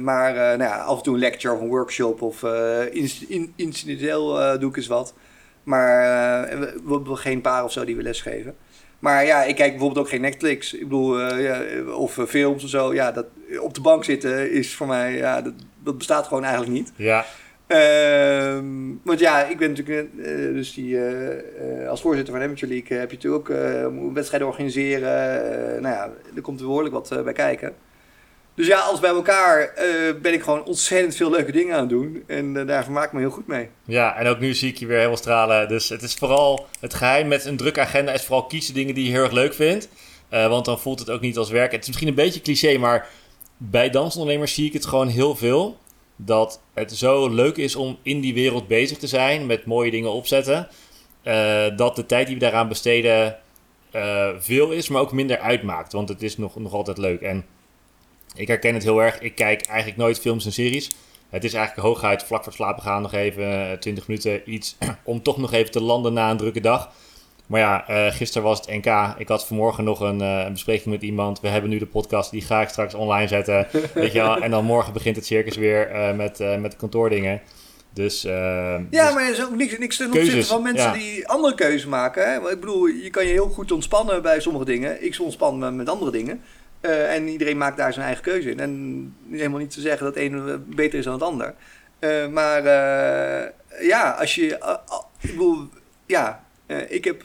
maar nou ja, af en toe een lecture of een workshop of in, incidenteel doe ik eens wat. Maar we, we hebben geen paar of zo die we lesgeven. Maar ja, ik kijk bijvoorbeeld ook geen Netflix. Ik bedoel, ja, of films of zo. Ja, dat, op de bank zitten is voor mij, ja, dat, dat bestaat gewoon eigenlijk niet. Ja. Uh, want ja, ik ben natuurlijk, uh, dus die, als voorzitter van Amateur League heb je natuurlijk ook wedstrijden organiseren. nou ja, er komt behoorlijk wat bij kijken. Dus ja, alles bij elkaar ben ik gewoon ontzettend veel leuke dingen aan het doen. En daar vermaak ik me heel goed mee. Ja, en ook nu zie ik je weer helemaal stralen. Dus het is vooral het geheim met een drukke agenda is vooral kiezen dingen die je heel erg leuk vindt. Want dan voelt het ook niet als werk. Het is misschien een beetje cliché, maar bij dansondernemers zie ik het gewoon heel veel. Dat het zo leuk is om in die wereld bezig te zijn, met mooie dingen opzetten. dat de tijd die we daaraan besteden veel is, maar ook minder uitmaakt. Want het is nog, nog altijd leuk. En ik herken het heel erg. Ik kijk eigenlijk nooit films en series. Het is eigenlijk hooguit vlak voor slapen gaan nog even 20 eh, minuten iets om toch nog even te landen na een drukke dag. Maar ja, uh, gisteren was het NK. Ik had vanmorgen nog een, uh, een, bespreking met iemand. We hebben nu de podcast, die ga ik straks online zetten. weet je wel? En dan morgen begint het circus weer uh, met, met kantoordingen. Dus, ja, dus maar er is ook niks, niks ten opzichte van mensen die andere keuzes maken. Hè? Ik bedoel, je kan je heel goed ontspannen bij sommige dingen. Ik ontspan me met andere dingen. En iedereen maakt daar zijn eigen keuze in. En helemaal niet te zeggen dat het een beter is dan het ander. Maar ja, als je. ik bedoel, ja, ik heb.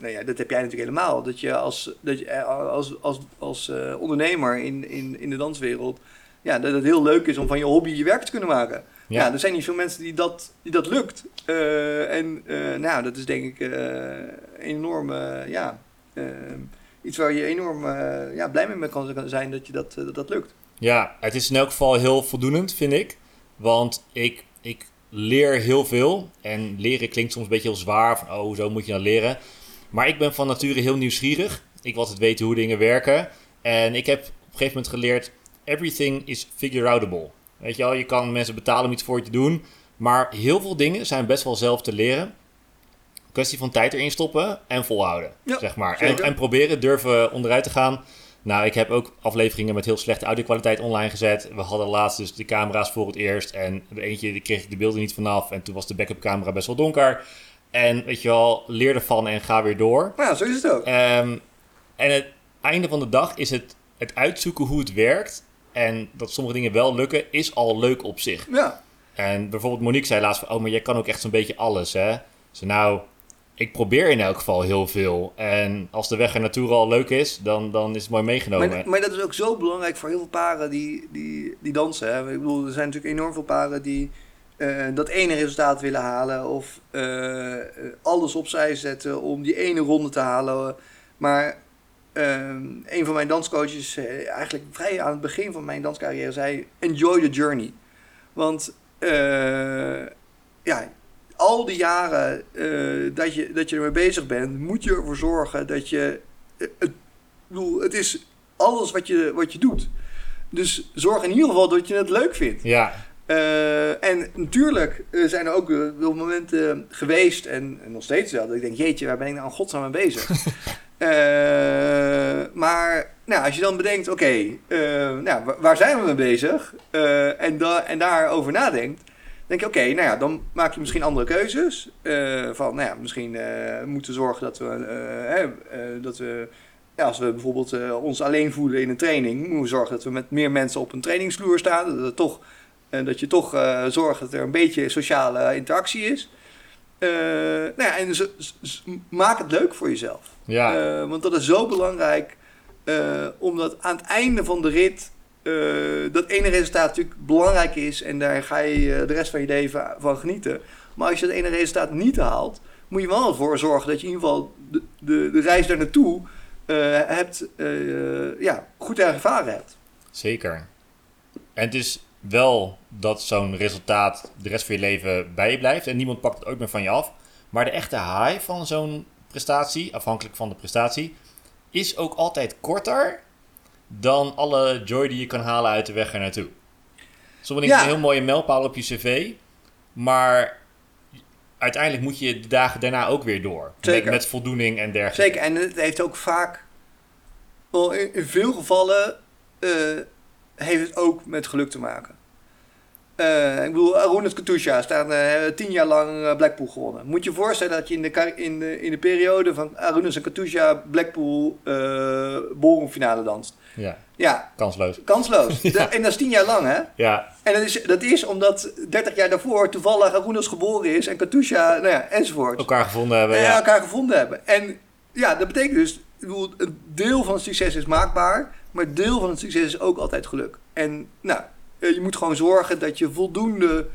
nou ja, dat heb jij natuurlijk helemaal. Dat je als, dat je als, als, als ondernemer in, in, in de danswereld. ja, dat het heel leuk is om van je hobby je werk te kunnen maken. Ja. Ja, er zijn niet veel mensen die dat, die dat lukt. Eh, en eh, nou, dat is denk ik eh, enorm, eh, ja, eh, iets waar je enorm eh, ja, blij mee kan zijn dat je dat, eh, dat, dat lukt. Ja, het is in elk geval heel voldoenend, vind ik. Want ik, ik leer heel veel. En leren klinkt soms een beetje heel zwaar. Van, oh, zo moet je dan leren. Maar ik ben van nature heel nieuwsgierig. Ik wil altijd weten hoe dingen werken. En ik heb op een gegeven moment geleerd... Everything is figure-outable. Weet je wel, je kan mensen betalen om iets voor je te doen. Maar heel veel dingen zijn best wel zelf te leren. Kwestie van tijd erin stoppen en volhouden, Ja, zeg maar. En, en proberen, durven onderuit te gaan. Nou, ik heb ook afleveringen met heel slechte audio-kwaliteit online gezet. We hadden laatst dus de camera's voor het eerst. En de eentje die kreeg ik de beelden niet vanaf. En toen was de backup camera best wel donker. En weet je wel, leer ervan en ga weer door. Nou, zo is het ook. Ehm, en het einde van de dag is het, het uitzoeken hoe het werkt. En dat sommige dingen wel lukken, is al leuk op zich. Ja, En bijvoorbeeld Monique zei laatst van... Oh, maar jij kan ook echt zo'n beetje alles, hè? Ze nou, ik probeer in elk geval heel veel. En als de weg er naartoe al leuk is, dan, dan is het mooi meegenomen. maar, maar dat is ook zo belangrijk voor heel veel paren die, die, die dansen. Hè. Ik bedoel, er zijn natuurlijk enorm veel paren die eh, dat ene resultaat willen halen. Of eh, alles opzij zetten om die ene ronde te halen. Maar eh, een van mijn danscoaches, eigenlijk vrij aan het begin van mijn danscarrière, zei: Enjoy the journey. Want ja, al die jaren eh, dat, je, dat je ermee bezig bent, moet je ervoor zorgen dat je. eh, het, ik bedoel, het is alles wat je, wat je doet. Dus zorg in ieder geval dat je het leuk vindt. Ja, Eh, en natuurlijk zijn er ook wel momenten geweest, en, en nog steeds wel, dat ik denk, jeetje, waar ben ik nou aan godsnaam mee bezig? Maar nou, als je dan bedenkt, oké, nou, wa- waar zijn we mee bezig? En, da en daarover nadenkt, denk je, oké, nou ja, dan maak je misschien andere keuzes. Eh, van, nou ja, misschien eh, moeten we zorgen dat we, eh, dat we ja, als we bijvoorbeeld ons alleen voelen in een training, moeten we zorgen dat we met meer mensen op een trainingsvloer staan. Dat, toch, dat je toch zorgt dat er een beetje sociale interactie is. Nou ja, en maak het leuk voor jezelf. ja. Want dat is zo belangrijk, omdat aan het einde van de rit dat ene resultaat natuurlijk belangrijk is en daar ga je eh, de rest van je leven van genieten. Maar als je dat ene resultaat niet haalt, moet je wel ervoor zorgen dat je in ieder geval de, de, reis daar naartoe eh, hebt, eh, ja, goed ervaren hebt. Zeker. En het is wel dat zo'n resultaat de rest van je leven bij je blijft en niemand pakt het ooit meer van je af. Maar de echte high van zo'n prestatie, afhankelijk van de prestatie, is ook altijd korter dan alle joy die je kan halen uit de weg er naartoe. Sommige dingen Ja. zijn een heel mooie mijlpaal op je cv, maar uiteindelijk moet je de dagen daarna ook weer door. Met, Zeker. met voldoening en dergelijke. Zeker, en het heeft ook vaak, wel in, in veel gevallen, eh, heeft het ook met geluk te maken. Eh, ik bedoel, Arunas Katusha staat eh, tien jaar lang eh, Blackpool gewonnen. Moet je je voorstellen dat je in de, in de, in de periode van Arunas en Katusha Blackpool uh, danst. Ja, Ja, kansloos. kansloos. Ja. En dat is tien jaar lang, hè? Ja, En dat is, dat is omdat 30 jaar daarvoor toevallig Arunas geboren is en Katusha, nou ja, enzovoort elkaar gevonden hebben. en Ja. elkaar gevonden hebben. En ja, dat betekent dus, ik bedoel, een deel van het succes is maakbaar, maar deel van het succes is ook altijd geluk. En nou, je moet gewoon zorgen dat je voldoende,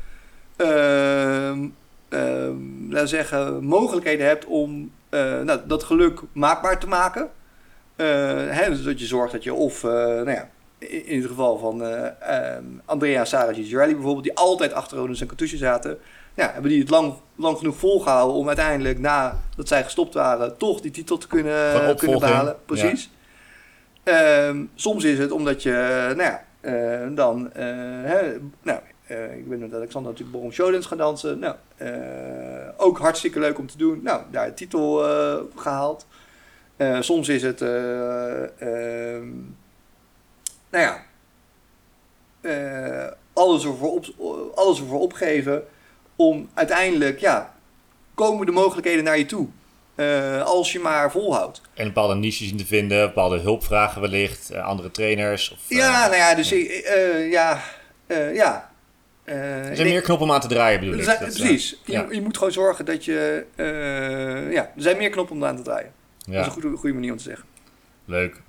ehm, ehm, laten we zeggen, mogelijkheden hebt om eh, nou, dat geluk maakbaar te maken. Eh, hè, dus dat je zorgt dat je of, eh, nou ja, in, het geval van eh, ehm, Andrea Sarah Girelli bijvoorbeeld, die altijd achter Ronus en Katusha zaten, ja, hebben die het lang, lang genoeg volgehouden om uiteindelijk, nadat zij gestopt waren, toch die titel te kunnen, kunnen behalen. Precies. Soms is het omdat je, nou ja, eh, dan, eh, hè, nou, eh, ik ben met Alexander natuurlijk Borom Showdance gaan dansen. Nou, eh, ook hartstikke leuk om te doen. Nou, daar de titel eh, gehaald. Eh, soms is het, eh, ehm, nou ja, eh, alles, ervoor op, alles ervoor opgeven om uiteindelijk, ja, komen de mogelijkheden naar je toe. Eh, als je maar volhoudt. En bepaalde niches in te vinden, bepaalde hulpvragen wellicht, eh, andere trainers. Of, eh, Ja, nou ja, dus eh, ja, eh, ja. Eh, er zijn meer knoppen om aan te draaien bedoel ik. zijn- Dat, eh, precies. ja. Je, je moet gewoon zorgen dat je, eh, ja, er zijn meer knoppen om aan te draaien. Dat ja, is een goede, goede manier om te zeggen. leuk.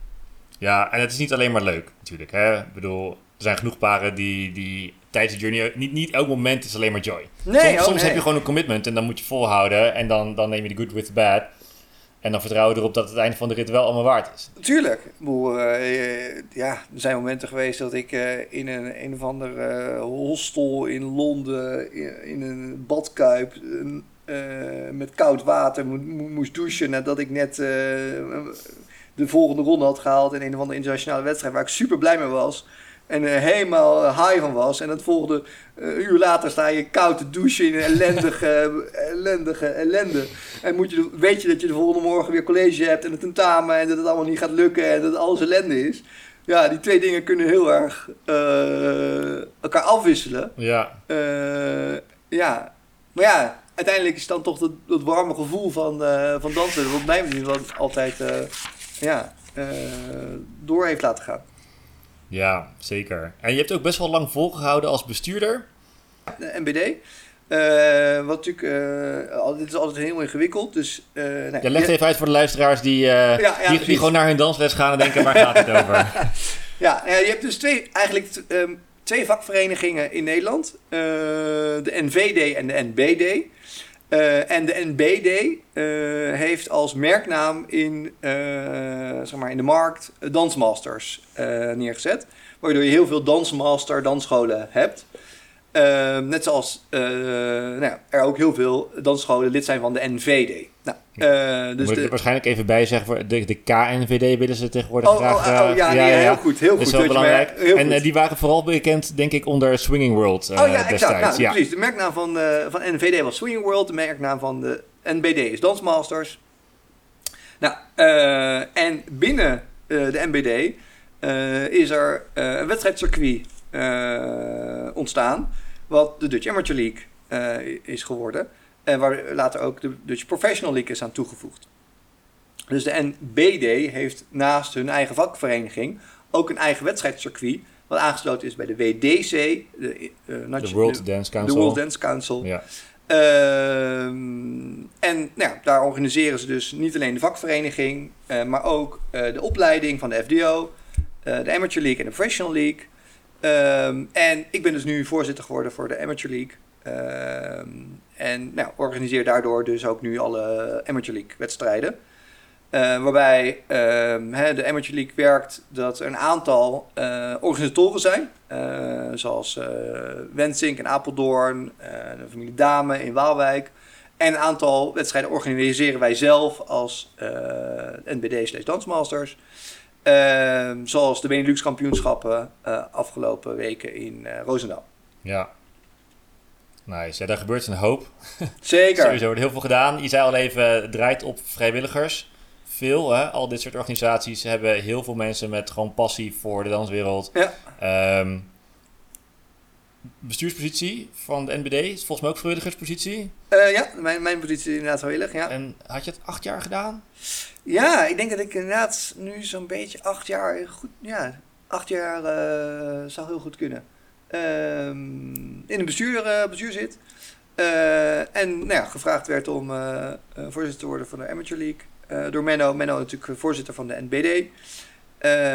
Ja, en het is niet alleen maar leuk natuurlijk. Hè? Ik bedoel, er zijn genoeg paren die, die tijdens de journey... Niet, niet elk moment is alleen maar joy. Nee, soms oh, soms nee. heb je gewoon een commitment en dan moet je volhouden. En dan, dan neem je de good with the bad. En dan vertrouwen erop dat het einde van de rit wel allemaal waard is. Tuurlijk. Bedoel, eh, eh, ja, er zijn momenten geweest dat ik eh, in een, een of ander hostel in Londen in, in een badkuip met koud water mo- mo- moest douchen nadat ik net de volgende ronde had gehaald in een of andere internationale wedstrijd waar ik super blij mee was. En er helemaal eh, high van was. En het volgende eh, uur later sta je koud te douchen in een ellendige, ellendige ellende. En moet je, weet je dat je de volgende morgen weer college hebt en een tentamen en dat het allemaal niet gaat lukken en dat alles ellende is. Ja, die twee dingen kunnen heel erg eh, elkaar afwisselen. Ja, Eh, ja, maar ja, uiteindelijk is dan toch dat, dat warme gevoel van, eh, van dansen, wat mij nu altijd eh, ja, eh, door heeft laten gaan. Ja, zeker. En je hebt ook best wel lang volgehouden als bestuurder. de NBD. Eh, wat natuurlijk, eh, al- dit is altijd heel ingewikkeld. Dus, eh nee, Ja, leg even uit voor de luisteraars die, ja, die, gewoon naar hun dansles gaan en denken, waar gaat het over? Ja, je hebt dus twee, eigenlijk ehm, twee vakverenigingen in Nederland. De NVD en de NBD. Eh, en de NBD eh, heeft als merknaam in, eh, zeg maar in de markt Dansmasters neergezet. Waardoor je heel veel dansmaster dansscholen hebt. Eh, net zoals eh, nou ja, er ook heel veel dansscholen lid zijn van de NVD. Nou, eh, dus Moet ik er waarschijnlijk even bij zeggen, voor de, de KNVD willen ze tegenwoordig Oh, graag... oh, oh, eh, ja, heel goed, heel Dat goed. belangrijk. en goed. die waren vooral bekend, denk ik, onder Swinging World Oh ja, exact. destijds. Nou, ja. Precies. De merknaam van, van NVD was Swinging World. De merknaam van de NBD is Dansmasters. Nou, en binnen de NBD is er een wedstrijdcircuit ontstaan. Wat de Dutch Amateur League eh, is geworden. En waar later ook de Dutch Professional League is aan toegevoegd. Dus de NBD heeft naast hun eigen vakvereniging ook een eigen wedstrijdcircuit. Wat aangesloten is bij de WDC, de, eh, De World Dance de Council. World Dance Council. Ja. Ehm, en nou, ja, daar organiseren ze dus niet alleen de vakvereniging, eh, maar ook eh, de opleiding van de FDO, eh, de Amateur League en de Professional League. Ehm, en ik ben dus nu voorzitter geworden voor de Amateur League. Ehm, en nou, organiseer daardoor dus ook nu alle Amateur League wedstrijden. Eh, waarbij ehm, hè, de Amateur League werkt dat er een aantal eh, organisatoren zijn. eh, zoals eh Wensink in Apeldoorn, de familie Dame in Waalwijk. En een aantal wedstrijden organiseren wij zelf als NBD slash Dansmasters. Ehm, zoals de Benelux kampioenschappen eh, afgelopen weken in eh Roosendaal. ja. Nice. Ja, daar gebeurt een hoop. Zeker. Sowieso wordt heel veel gedaan. Je zei al even, het draait op vrijwilligers. Veel, hè? Al dit soort organisaties hebben heel veel mensen met gewoon passie voor de danswereld. Ja. Ehm, bestuurspositie van de NBD is volgens mij ook vrijwilligerspositie. Eh, ja, mijn, mijn positie is inderdaad vrijwillig. Ja. En had je het acht jaar gedaan? Ja, ik denk dat ik inderdaad nu zo'n beetje acht jaar goed, ja, acht jaar eh, zou heel goed kunnen. Ehm, in een bestuur, eh, bestuur zit. En nou ja, gevraagd werd om voorzitter te worden van de Amateur League. Door Menno. Menno natuurlijk voorzitter van de NBD.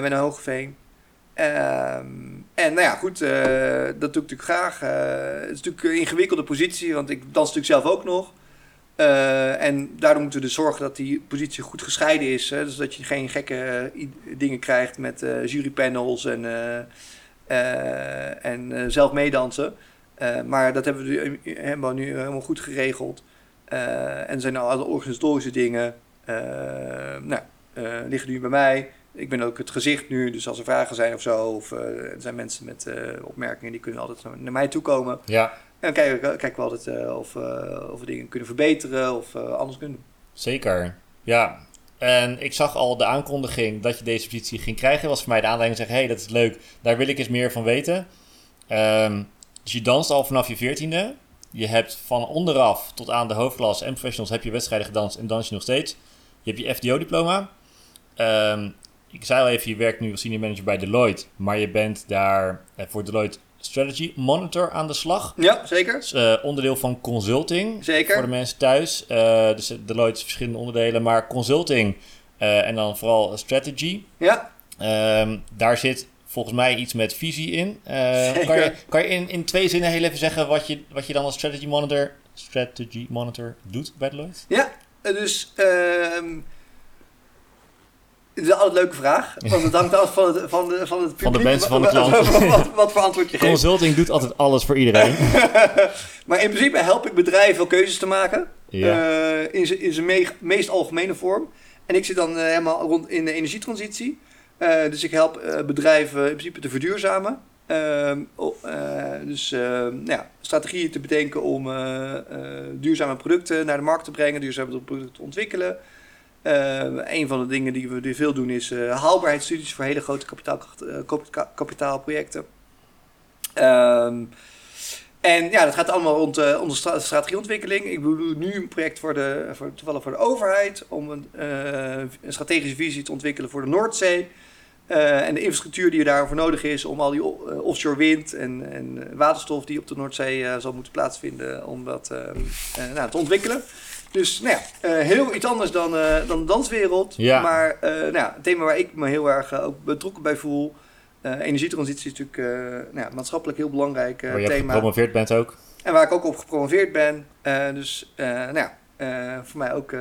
Menno Hogeveen. Ehm, en nou ja, goed, eh, dat doe ik natuurlijk graag. Eh, het is natuurlijk een ingewikkelde positie, want ik dans natuurlijk zelf ook nog. Eh, en daardoor moeten we dus zorgen dat die positie goed gescheiden is. Hè? Dus je geen gekke dingen krijgt met jurypanels en, en zelf meedansen. Maar dat hebben we nu, we nu helemaal goed geregeld. En zijn al alle organisatorische dingen nou, liggen nu bij mij. Ik ben ook het gezicht nu, dus als er vragen zijn of zo, of eh, er zijn mensen met eh, opmerkingen, die kunnen altijd naar mij toe komen. Ja, En dan kijken, kijken we altijd eh, of, of we dingen kunnen verbeteren of anders kunnen doen. zeker. Ja. En ik zag al de aankondiging dat je deze positie ging krijgen. Was voor mij de aanleiding te zeggen, hé, hey, dat is leuk. Daar wil ik eens meer van weten. Ehm, dus je danst al vanaf je veertiende. Je hebt van onderaf tot aan de hoofdklas en professionals heb je wedstrijden gedanst en dans je nog steeds. Je hebt je FDO-diploma. Ehm, ik zei al even, je werkt nu als senior manager bij Deloitte. Maar je bent daar eh, voor Deloitte Strategy Monitor aan de slag. Ja, zeker. Is eh, onderdeel van consulting. Zeker. Voor de mensen thuis. Eh, dus Deloitte verschillende onderdelen. Maar consulting en dan vooral strategy. Ja, Ehm, daar zit volgens mij iets met visie in. kan je, kan je in, in twee zinnen heel even zeggen wat je, wat je dan als strategy monitor, strategy monitor doet bij Deloitte? Ja, dus... Uh, het is altijd een leuke vraag, want het hangt af van het, van de, van het publiek. Van de mensen, van de klant. wat, wat, voor antwoord je geeft. Consulting doet altijd alles voor iedereen. maar in principe help ik bedrijven keuzes te maken. Ja. Uh, in zijn meest algemene vorm. En ik zit dan uh, helemaal rond in de energietransitie. Uh, dus ik help bedrijven in principe te verduurzamen. Ehm, dus nou ja, strategieën te bedenken om duurzame producten naar de markt te brengen, duurzame producten te ontwikkelen. Uh, een van de dingen die we veel doen is uh, haalbaarheidsstudies voor hele grote uh, kapitaalprojecten. Um, en ja, dat gaat allemaal rond uh, onze strategieontwikkeling. Ik doe nu een project voor de, voor, toevallig voor de overheid om een, een strategische visie te ontwikkelen voor de Noordzee. en de infrastructuur die er daarvoor nodig is om al die offshore wind en, en waterstof die op de Noordzee zal moeten plaatsvinden, om dat nou, te ontwikkelen. Dus nou ja, uh, heel iets anders dan, uh, dan de danswereld. Ja. Maar uh, nou ja, het thema waar ik me heel erg ook betrokken bij voel. energietransitie is natuurlijk nou ja, maatschappelijk heel belangrijk waar je thema. gepromoveerd bent ook. En waar ik ook op gepromoveerd ben. dus nou ja, voor mij ook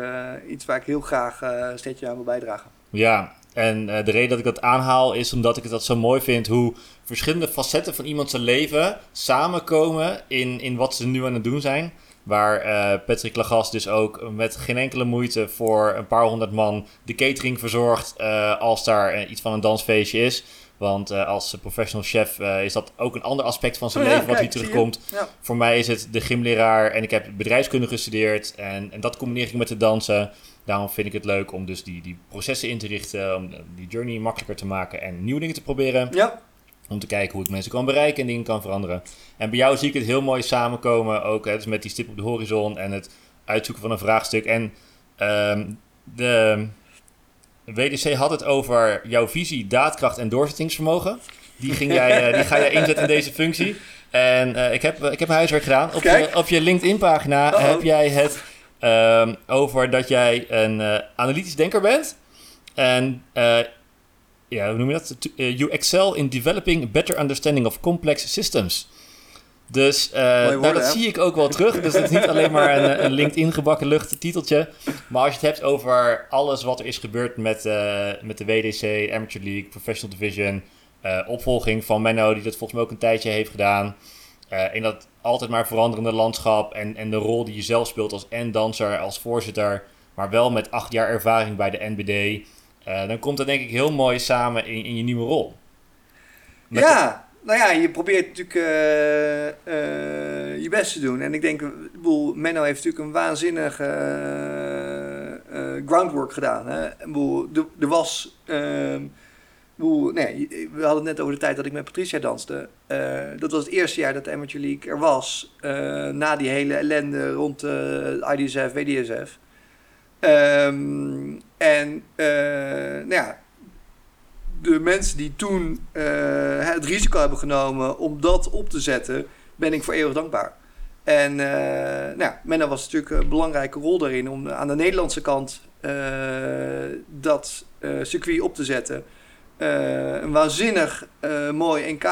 iets waar ik heel graag een steentje aan wil bijdragen. Ja, en de reden dat ik dat aanhaal is omdat ik het dat zo mooi vind hoe verschillende facetten van iemand zijn leven samenkomen in, in wat ze nu aan het doen zijn. Waar uh, Patrick Lagas dus ook met geen enkele moeite voor een paar honderd man de catering verzorgt uh, als daar uh, iets van een dansfeestje is. Want als professional chef is dat ook een ander aspect van zijn oh, leven ja, wat kijk, hier terugkomt. Ja. Voor mij is het de gymleraar en ik heb bedrijfskunde gestudeerd en, en dat combineer ik met het dansen. Daarom vind ik het leuk om dus die, die processen in te richten, om die journey makkelijker te maken en nieuwe dingen te proberen. Ja. Om te kijken hoe ik mensen kan bereiken en dingen kan veranderen. En bij jou zie ik het heel mooi samenkomen. Ook hè, dus met die stip op de horizon en het uitzoeken van een vraagstuk. En um, de WDC had het over jouw visie, daadkracht en doorzettingsvermogen. Die, ging jij, uh, die ga jij inzetten in deze functie. En uh, ik, heb, ik heb huiswerk gedaan. Op je, op je LinkedIn-pagina -oh. heb jij het um, over dat jij een uh, analytisch denker bent. En ja, hoe noem je dat? Uh, you excel in developing a better understanding of complex systems. Dus uh, nou, dat zie ik ook wel terug. Dus het is niet alleen maar een, een LinkedIn gebakken lucht titeltje. Maar als je het hebt over alles wat er is gebeurd met, uh, met de WDC, Amateur League, Professional Division, uh, opvolging van Menno, die dat volgens mij ook een tijdje heeft gedaan. in dat altijd maar veranderende landschap en, en de rol die je zelf speelt als en danser, als voorzitter, maar wel met acht jaar ervaring bij de NBD. Uh, dan komt dat denk ik heel mooi samen in, in je nieuwe rol. Met ja, nou ja, je probeert natuurlijk uh, uh, je best te doen. En ik denk, boel, Menno heeft natuurlijk een waanzinnige groundwork gedaan. Hè? Boel, er was... Ehm, boel, nee, we hadden het net over de tijd dat ik met Patricia danste. dat was het eerste jaar dat de Amateur League er was. na die hele ellende rond IDSF, WDSF. Um, en uh, nou ja, de mensen die toen uh, het risico hebben genomen om dat op te zetten, ben ik voor eeuwig dankbaar. En uh, nou Menno was natuurlijk een belangrijke rol daarin om aan de Nederlandse kant dat circuit op te zetten. een waanzinnig mooi NK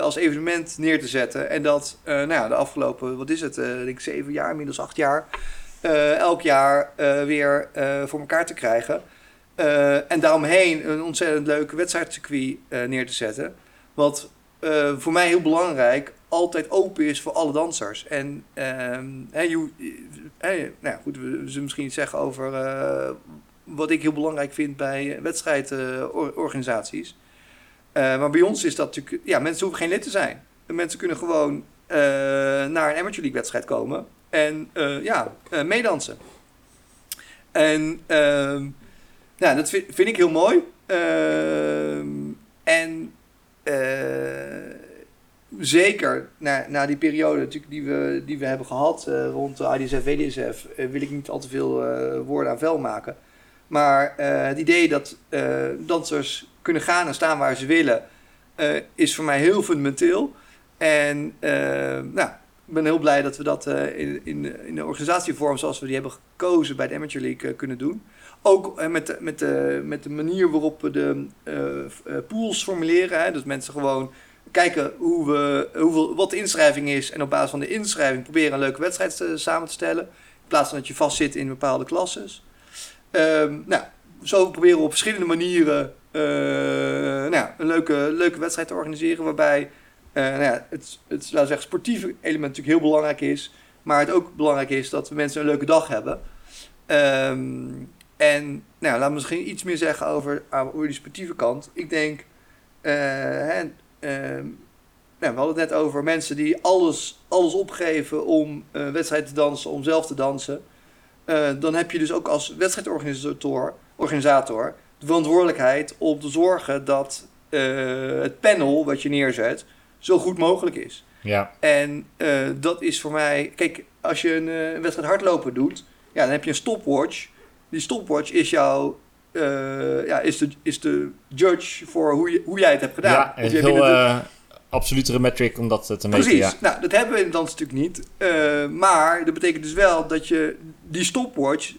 als evenement neer te zetten. En dat nou ja, de afgelopen, wat is het, denk ik zeven jaar, inmiddels acht jaar elk jaar uh, weer uh, voor elkaar te krijgen. en daaromheen een ontzettend leuk wedstrijdcircuit neer te zetten. Wat voor mij heel belangrijk altijd open is voor alle dansers. En hey, you, hey, nou goed, we zullen misschien iets zeggen over wat ik heel belangrijk vind bij wedstrijdorganisaties. maar bij ons is dat natuurlijk, ja, mensen hoeven geen lid te zijn. Mensen kunnen gewoon naar een Amateur League wedstrijd komen. En uh, ja, uh, meedansen. En uh, ja, dat vind, ik heel mooi. Ehm, en eh, zeker na, na die periode natuurlijk die, we, die we hebben gehad rond IDSF, WDSF, wil ik niet al te veel woorden aan vuil maken. Maar het idee dat dansers kunnen gaan en staan waar ze willen, is voor mij heel fundamenteel. En nou, ben heel blij dat we dat in, in, in de organisatievorm zoals we die hebben gekozen bij de Amateur League kunnen doen. Ook met, de, met, de, met de manier waarop we de pools formuleren. Hè, dat mensen gewoon kijken hoe we, hoeveel, wat de inschrijving is. En op basis van de inschrijving proberen een leuke wedstrijd samen te stellen. In plaats van dat je vastzit in bepaalde klasses. Ehm, nou, zo proberen we op verschillende manieren nou, een leuke, leuke wedstrijd te organiseren. Waarbij uh, nou ja, het, het zeggen, sportieve element natuurlijk heel belangrijk is. Maar het ook belangrijk is dat mensen een leuke dag hebben. Um, en nou, laat me misschien iets meer zeggen over, over die sportieve kant. Ik denk, uh, hè, uh, nou, we hadden het net over mensen die alles, alles opgeven om uh, wedstrijd te dansen, om zelf te dansen. Dan heb je dus ook als wedstrijdorganisator organisator, de verantwoordelijkheid om te zorgen dat het panel wat je neerzet zo goed mogelijk is. Ja. En dat is voor mij, kijk, als je een, een wedstrijd hardlopen doet, ja, dan heb je een stopwatch. Die stopwatch is jouw uh, ja, is, de, is de judge voor hoe, je, hoe jij het hebt gedaan. Ja, een heel uh, absolutere metric om dat te meten. Precies, ja. nou dat hebben we in dans natuurlijk niet. Maar dat betekent dus wel dat je die stopwatch,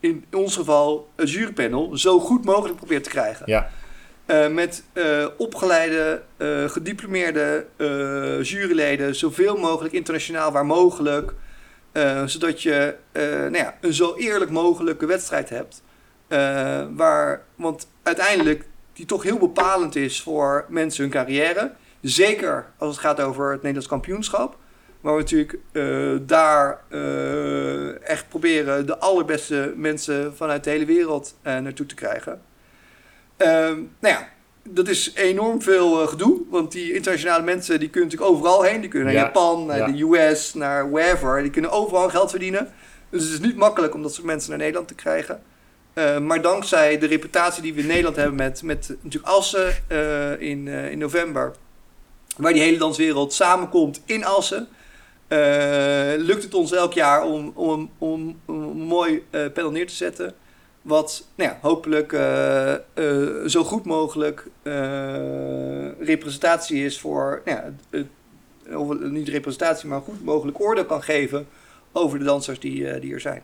in ons geval het jurypanel, zo goed mogelijk probeert te krijgen. Ja. Met opgeleide, gediplomeerde juryleden, zoveel mogelijk internationaal waar mogelijk. zodat je nou ja, een zo eerlijk mogelijke wedstrijd hebt. Waar, want uiteindelijk die toch heel bepalend is voor mensen hun carrière. Zeker als het gaat over het Nederlands kampioenschap. Waar we natuurlijk daar echt proberen de allerbeste mensen vanuit de hele wereld naartoe te krijgen. Ehm, nou ja, dat is enorm veel gedoe. Want die internationale mensen die kunnen natuurlijk overal heen. Die kunnen naar ja, Japan, naar ja. de US, naar wherever. Die kunnen overal geld verdienen. Dus het is niet makkelijk om dat soort mensen naar Nederland te krijgen. Uh, maar dankzij de reputatie die we in Nederland hebben met, met natuurlijk Assen uh, in, uh, in november, waar die hele danswereld samenkomt in Assen, lukt het ons elk jaar om, om, om, om een mooi panel neer te zetten. Wat nou ja, hopelijk zo goed mogelijk representatie is voor, nou ja, of niet representatie, maar goed mogelijk oordeel kan geven over de dansers die, die er zijn.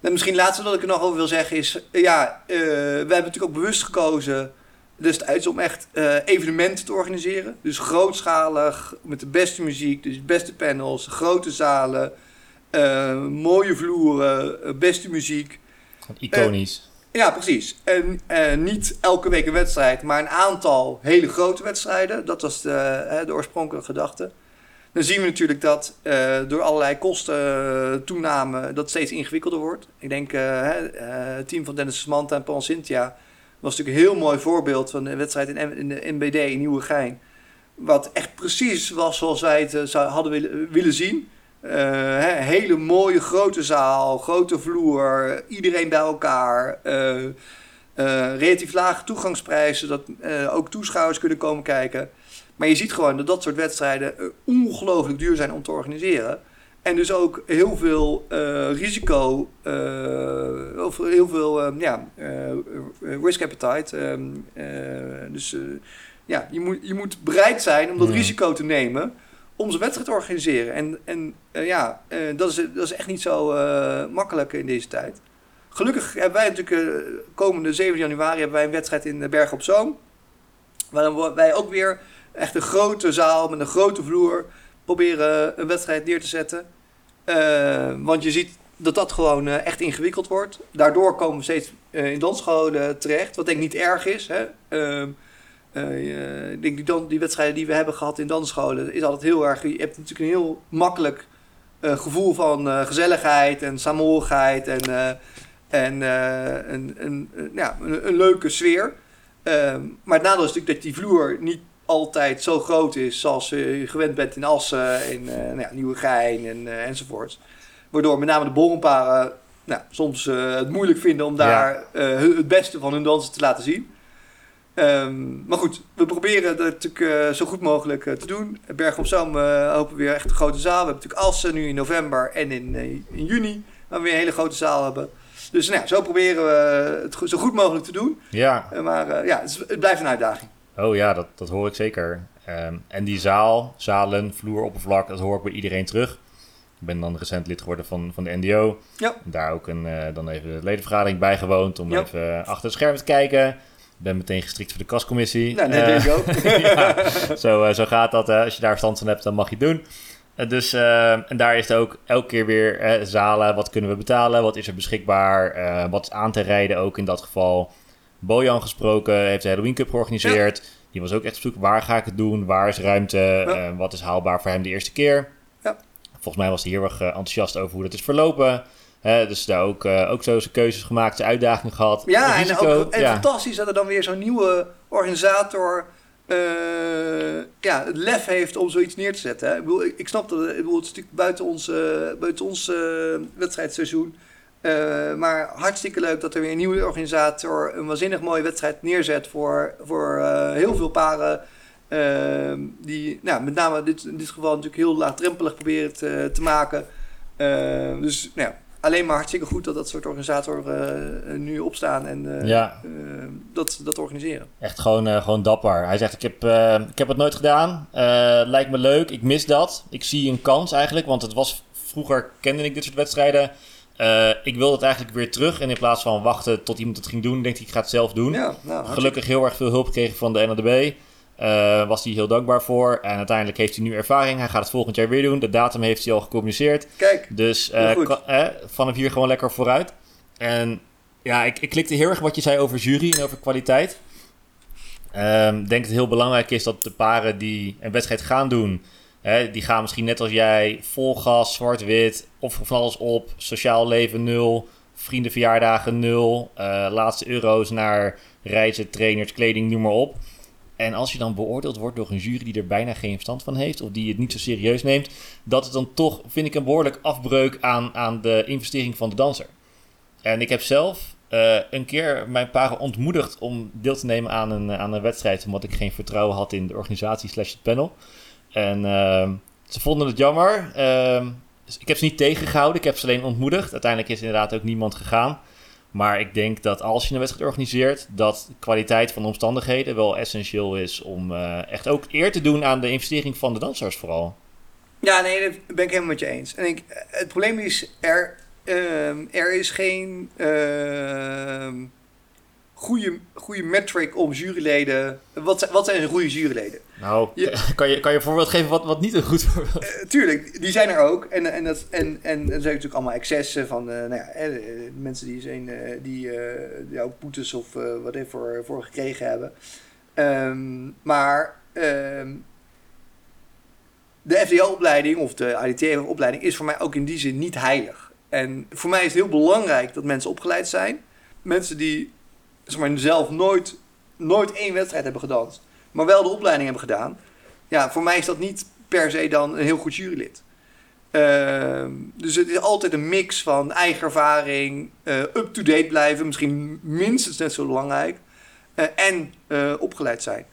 En misschien het laatste wat ik er nog over wil zeggen is... Ja, we hebben natuurlijk ook bewust gekozen destijds om echt evenementen te organiseren. Dus grootschalig, met de beste muziek, dus beste panels, grote zalen... Mooie vloeren, beste muziek. Iconisch. ja, precies. En niet elke week een wedstrijd, maar een aantal hele grote wedstrijden. Dat was de, de oorspronkelijke gedachte dan zien we natuurlijk dat door allerlei kosten toename dat steeds ingewikkelder wordt. Ik denk het team van Dennis Samantha en Paul Cynthia was natuurlijk een heel mooi voorbeeld van de wedstrijd in, in de NBD in Nieuwegein. Wat echt precies was zoals wij het hadden willen, willen zien. Uh, hele mooie grote zaal, grote vloer, iedereen bij elkaar. relatief lage toegangsprijzen, zodat ook toeschouwers kunnen komen kijken. Maar je ziet gewoon dat dat soort wedstrijden eh, ongelooflijk duur zijn om te organiseren. En dus ook heel veel risico, of heel veel ja, risk appetite. Um, dus ja, je moet, je moet bereid zijn om dat risico te nemen om zo'n wedstrijd te organiseren. En, en ja, dat, is, dat is echt niet zo makkelijk in deze tijd. Gelukkig hebben wij natuurlijk komende 7 januari hebben wij een wedstrijd in Bergen op Zoom. Waar wij ook weer echt een grote zaal met een grote vloer proberen een wedstrijd neer te zetten. Want je ziet dat dat gewoon echt ingewikkeld wordt. Daardoor komen we steeds in dansscholen terecht, wat denk ik niet erg is. Hè? Ehm, ik denk die, dan, die wedstrijden die we hebben gehad in dansscholen is altijd heel erg. Je hebt natuurlijk een heel makkelijk gevoel van gezelligheid en saamhorigheid en, en een, een, ja, een, een leuke sfeer. Ehm, maar het nadeel is natuurlijk dat die vloer niet altijd zo groot is zoals je gewend bent in Assen, in uh, nou ja, Nieuwegein en, enzovoorts. Waardoor met name de borrelparen nou, soms het moeilijk vinden om daar ja. het beste van hun dansen te laten zien. Um, maar goed, we proberen dat natuurlijk zo goed mogelijk te doen. Berg op Zoom hopen we weer echt een grote zaal. We hebben natuurlijk Assen nu in november en in, in juni, waar we weer een hele grote zaal hebben. Dus nou, zo proberen we het zo goed mogelijk te doen. Ja. maar ja, het, is, het blijft een uitdaging. Oh ja, dat, dat hoor ik zeker. Ehm, en die zaal, zalen, vloer, oppervlak, dat hoor ik bij iedereen terug. Ik ben dan recent lid geworden van, van de NDO. Ja. Daar ook een, dan even de ledenvergadering bijgewoond om Ja. even achter het scherm te kijken. Ben meteen gestrikt voor de kascommissie. Nou, dat Eh, denk ik ook. ja, zo, eh, zo gaat dat. eh, als je daar verstand van hebt, dan mag je het doen. Eh, dus, eh, en daar is het ook elke keer weer eh, zalen. Wat kunnen we betalen? Wat is er beschikbaar? Eh, wat is aan te rijden ook in dat geval? Bojan gesproken, heeft de Halloween Cup georganiseerd. Die was ook echt op zoek, waar ga ik het doen? Waar is ruimte? Eh, wat is haalbaar voor hem de eerste keer? Ja. Volgens mij was hij heel erg eh, enthousiast over hoe dat is verlopen. Dus daar ook, eh, ook zo zijn keuzes gemaakt, zijn uitdagingen gehad. Ja, en, ook, en ja. fantastisch dat er dan weer zo'n nieuwe organisator eh, ja, het lef heeft om zoiets neer te zetten. Hè. Ik, bedoel, ik, ik snap dat ik bedoel, het is natuurlijk buiten ons, eh, buiten ons wedstrijdseizoen. Maar hartstikke leuk dat er weer een nieuwe organisator een waanzinnig mooie wedstrijd neerzet voor, voor heel veel paren. die nou, met name dit, in dit geval natuurlijk heel laagdrempelig proberen te, te maken. Dus nou ja, alleen maar hartstikke goed dat dat soort organisatoren eh, nu opstaan en eh, Ja. eh, dat, dat organiseren. Echt gewoon, gewoon dapper. Hij zegt, ik heb, ik heb het nooit gedaan. Lijkt me leuk. Ik mis dat. Ik zie een kans eigenlijk. Want het was, vroeger kende ik dit soort wedstrijden. Ik wil het eigenlijk weer terug. En in plaats van wachten tot iemand het ging doen, denk ik, ik ga het zelf doen. Ja, nou, Gelukkig heel erg veel hulp gekregen van de NLDB. Eh was hij heel dankbaar voor. En uiteindelijk heeft hij nu ervaring. Hij gaat het volgend jaar weer doen. De datum heeft hij al gecommuniceerd. Kijk, Dus eh, eh, vanaf hier gewoon lekker vooruit. En ja, ik, ik klikte heel erg wat je zei over jury en over kwaliteit. Ehm, Ik denk dat het heel belangrijk is dat de paren die een wedstrijd gaan doen... Hè, die gaan misschien net als jij vol gas, zwart-wit, of van alles op. Sociaal leven nul, vriendenverjaardagen nul. eh, laatste euro's naar reizen, trainers, kleding, noem maar op. En als je dan beoordeeld wordt door een jury die er bijna geen verstand van heeft... of die het niet zo serieus neemt... dat het dan toch, vind ik, een behoorlijk afbreuk aan, aan de investering van de danser. En ik heb zelf eh, een keer mijn paren ontmoedigd om deel te nemen aan een, aan een wedstrijd... omdat ik geen vertrouwen had in de organisatie slash het panel. En ehm, ze vonden het jammer. Dus ik heb ze niet tegengehouden, ik heb ze alleen ontmoedigd. Uiteindelijk is inderdaad ook niemand gegaan. Maar ik denk dat als je een wedstrijd organiseert, dat kwaliteit van de omstandigheden wel essentieel is om eh, echt ook eer te doen aan de investering van de dansers vooral. Ja, nee, dat ben ik helemaal met je eens. En ik, het probleem is, er, ehm, er is geen ehm, goede, goede metric om juryleden... Wat, zijn- wat zijn goede juryleden? Nou, Ja. kan, je, kan je een voorbeeld geven wat, wat niet een goed voorbeeld Eh, tuurlijk, die zijn er ook. En, en, dat, en, en er zijn natuurlijk allemaal excessen van eh, nou ja, eh, mensen die, zijn, die eh jouw boetes of wat even voor, voor gekregen hebben. Ehm, maar ehm, de FDO-opleiding of de ADT-opleiding is voor mij ook in die zin niet heilig. En voor mij is het heel belangrijk dat mensen opgeleid zijn. Mensen die zeg maar, zelf nooit, nooit één wedstrijd hebben gedanst, maar wel de opleiding hebben gedaan. Ja, voor mij is dat niet per se dan een heel goed jurylid. Ehm, dus het is altijd een mix van eigen ervaring, eh, up-to-date blijven, misschien minstens net zo belangrijk, eh, en eh, opgeleid zijn.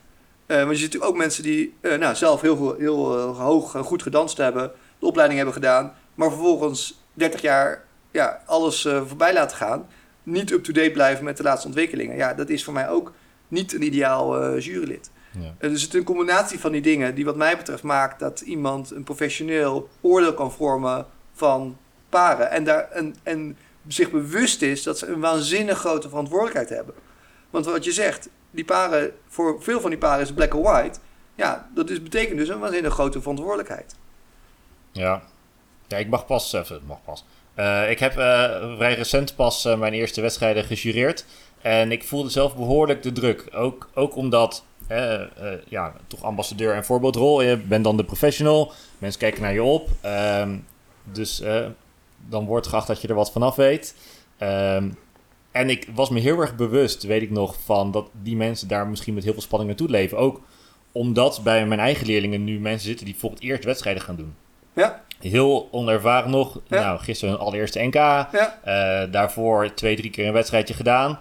Want je ziet natuurlijk ook mensen die nou, zelf heel, heel hoog en goed gedanst hebben, de opleiding hebben gedaan, maar vervolgens 30 jaar ja, alles voorbij laten gaan. Niet up-to-date blijven met de laatste ontwikkelingen. Ja, dat is voor mij ook niet een ideaal eh, jurylid. Ja. Eh, Dus het is een combinatie van die dingen die wat mij betreft maakt dat iemand een professioneel oordeel kan vormen van paren. En, daar, en, en zich bewust is dat ze een waanzinnig grote verantwoordelijkheid hebben. Want wat je zegt, die paren, voor veel van die paren is black or white. Ja, dat is, betekent dus een waanzinnig grote verantwoordelijkheid. Ja. Ja, ik mag pas... Even, mag pas. Eh, ik heb eh, vrij recent pas eh, mijn eerste wedstrijden gejureerd. En ik voelde zelf behoorlijk de druk. Ook, ook omdat, ja, toch ambassadeur en voorbeeldrol. Je bent dan de professional. Mensen kijken naar je op. Ehm, dus dan wordt geacht dat je er wat vanaf weet. Ehm, en ik was me heel erg bewust, weet ik nog, van dat die mensen daar misschien met heel veel spanning naartoe leven. Ook omdat bij mijn eigen leerlingen nu mensen zitten die voor het eerst wedstrijden gaan doen. Ja, Heel onervaren nog. Ja. Nou, gisteren hun allereerste NK. ja, Eh, daarvoor twee, drie keer een wedstrijdje gedaan.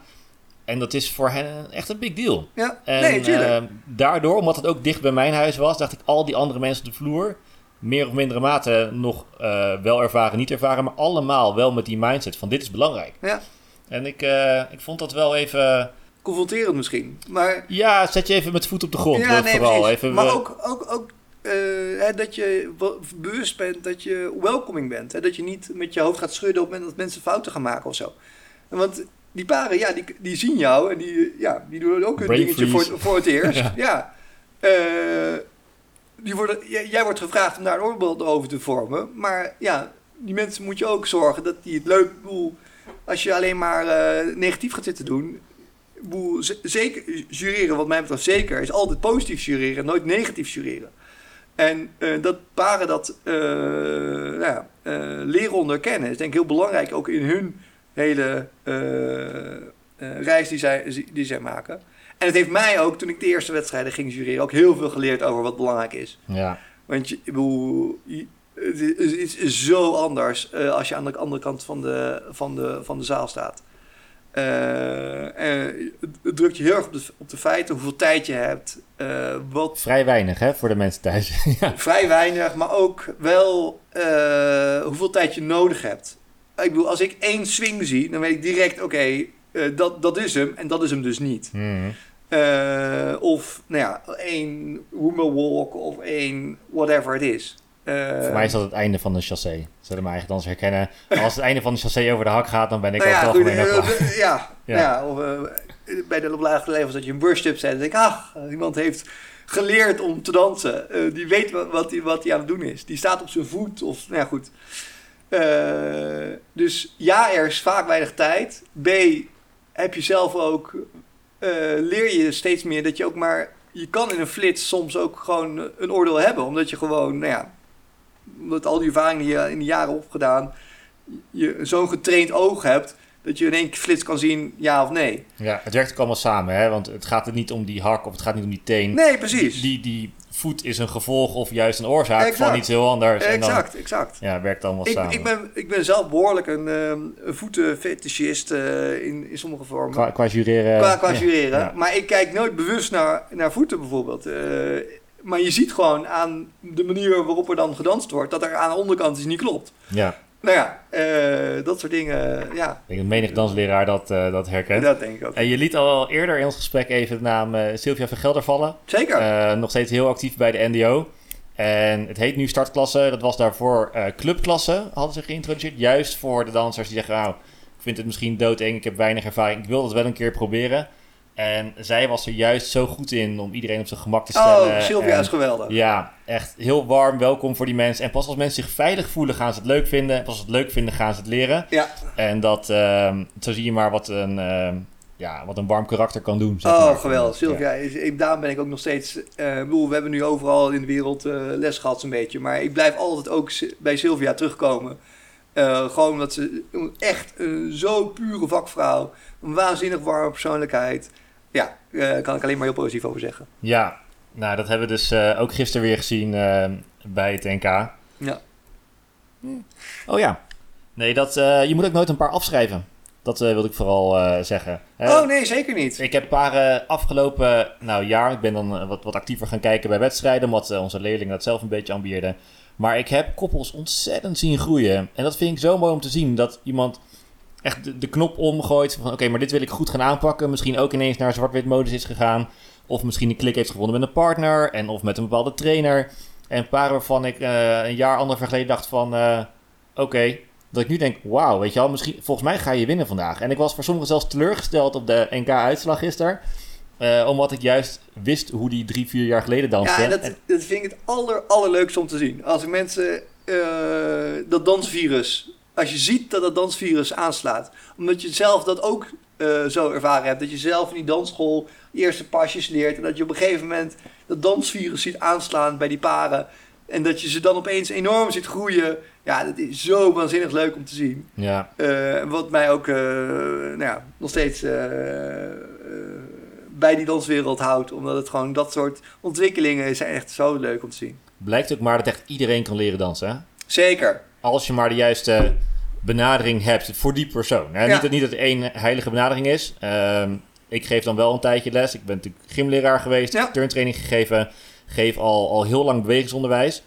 En dat is voor hen echt een big deal. ja. En nee, eh, daardoor, omdat het ook dicht bij mijn huis was, dacht ik al die andere mensen op de vloer, meer of mindere mate nog eh, wel ervaren, niet ervaren, maar allemaal wel met die mindset van dit is belangrijk. ja. En ik, ik vond dat wel even confronterend misschien. Maar, ja, zet je even met voet op de grond. Ja, nee, vooral. Even, maar ook, ook, ook hè, dat je bewust bent dat je welcoming bent. Hè? Dat je niet met je hoofd gaat schudden op het moment dat mensen fouten gaan maken of zo. Want die paren, ja, die, die zien jou en die, ja, die doen ook een dingetje voor, voor het eerst. ja. Uh, die worden, jij wordt gevraagd om daar een oordeel over te vormen. Maar ja, die mensen moet je ook zorgen dat die het leuk boel. Als je alleen maar uh, negatief gaat zitten doen. Boel, zeker jureren, wat mij betreft zeker, is altijd positief jureren, nooit negatief jureren. En uh, dat paren dat uh, nou ja, leren onderkennen is denk ik heel belangrijk, ook in hun hele reis die zij, die zij maken. En het heeft mij ook, toen ik de eerste wedstrijden ging jureren, ook heel veel geleerd over wat belangrijk is. Ja. Want je, bedoel, het is, zo anders als je aan de andere kant van de, van de, van de zaal staat. Uh, en het drukt je heel erg op de, op de feiten, hoeveel tijd je hebt. Uh, wat... Vrij weinig hè, voor de mensen thuis. ja. Vrij weinig, maar ook wel hoeveel tijd je nodig hebt. Ik bedoel, als ik één swing zie, dan weet ik direct, oké, uh, dat, dat is hem en dat is hem dus niet. Mm. Uh, of nou ja, één walk of één whatever het is. Uh, Voor mij is dat het einde van de chassé. Zullen we eigenlijk dan herkennen. Als het einde van de chassé over de hak gaat, dan ben ik nou ook ja, toch goed, ja, ja. ja, of bij de lage levels dat je een burst-up zet. Dan denk ik, ah, iemand heeft geleerd om te dansen. die weet wat hij wat aan het doen is. Die staat op zijn voet. Of, nou ja, goed. dus ja, er is vaak weinig tijd. B, heb je zelf ook, leer je steeds meer dat je ook maar, je kan in een flits soms ook gewoon een oordeel hebben. Omdat je gewoon, nou ja, omdat al die ervaringen die je in de jaren opgedaan, je zo'n getraind oog hebt, dat je in één flits kan zien ja of nee. Ja, het werkt ook allemaal samen, hè? want het gaat er niet om die hak of het gaat niet om die teen. Nee, precies. Die, die voet is een gevolg of juist een oorzaak van iets heel anders. Exact, en exact. Ja, werkt allemaal ik, samen. Ik ben, ik ben zelf behoorlijk een, um, een voetenfetischist uh, in, in sommige vormen. Qua, qua jureren. Qua, qua jureren. Ja. Maar ik kijk nooit bewust naar, naar voeten bijvoorbeeld. Uh, maar je ziet gewoon aan de manier waarop er dan gedanst wordt... dat er aan de onderkant iets niet klopt. Ja. Nou ja, uh, dat soort dingen, ja. Ik denk dat menig dansleraar dat, uh, dat herkent. Dat denk ik ook. En je liet al eerder in ons gesprek even de naam uh, Sylvia Vergelder vallen. Zeker. nog steeds heel actief bij de NDO. En het heet nu startklasse. Dat was daarvoor clubklasse, hadden ze geïntroduceerd. Juist voor de dansers die zeggen, nou, ik vind het misschien doodeng, ik heb weinig ervaring. Ik wil het wel een keer proberen. En zij was er juist zo goed in om iedereen op zijn gemak te stellen. Oh, Sylvia is geweldig. Ja, echt heel warm, welkom voor die mensen. En pas als mensen zich veilig voelen, gaan ze het leuk vinden. En pas als ze het leuk vinden, gaan ze het leren. Ja. En dat, uh, zo zie je maar wat een, uh, ja, wat een warm karakter kan doen. Zeg oh, geweldig. Sylvia, ja. is, daarom ben ik ook nog steeds... Uh, bedoel, we hebben nu overal in de wereld eh, les gehad zo'n beetje. Maar ik blijf altijd ook bij Sylvia terugkomen. Uh, gewoon omdat ze echt een zo pure vakvrouw... Een waanzinnig warme persoonlijkheid ja, uh, kan ik alleen maar heel positief over zeggen. Ja, nou dat hebben we dus uh, ook gisteren weer gezien uh, bij het NK. Ja. Oh ja. Nee, dat, je moet ook nooit een paar afschrijven. Dat wilde ik vooral zeggen. oh nee, zeker niet. Ik heb een paar afgelopen nou, jaar, ik ben dan wat, wat actiever gaan kijken bij wedstrijden, omdat onze leerlingen dat zelf een beetje ambieerden. Maar ik heb koppels ontzettend zien groeien. En dat vind ik zo mooi om te zien, dat iemand echt de, knop omgooit van oké, maar dit wil ik goed gaan aanpakken. Misschien ook ineens naar zwart-wit modus is gegaan. Of misschien een klik heeft gevonden met een partner en of met een bepaalde trainer. En een paar waarvan ik uh, een jaar, anderhalf geleden dacht van uh, oké, dat ik nu denk, wauw, weet je wel, misschien, volgens mij ga je winnen vandaag. En ik was voor sommigen zelfs teleurgesteld op de NK-uitslag gisteren. Uh, omdat ik juist wist hoe die drie, vier jaar geleden danste. Ja, dat, dat vind ik het aller, allerleukste om te zien. Als mensen dat dansvirus als je ziet dat dat dansvirus aanslaat. Omdat je zelf dat ook uh, zo ervaren hebt. Dat je zelf in die dansschool eerste pasjes leert. En dat je op een gegeven moment dat dansvirus ziet aanslaan bij die paren. En dat je ze dan opeens enorm ziet groeien. Ja, dat is zo waanzinnig leuk om te zien. Ja. Uh, wat mij ook uh, nou ja, nog steeds bij die danswereld houdt. Omdat het gewoon dat soort ontwikkelingen zijn echt zo leuk om te zien. Blijkt ook maar dat echt iedereen kan leren dansen, hè? Zeker als je maar de juiste benadering hebt voor die persoon. Hè? Niet, dat, niet dat er één heilige benadering is. Ehm, ik geef dan wel een tijdje les. Ik ben natuurlijk gymleraar geweest, ja. turntraining gegeven. Geef al, al heel lang bewegingsonderwijs.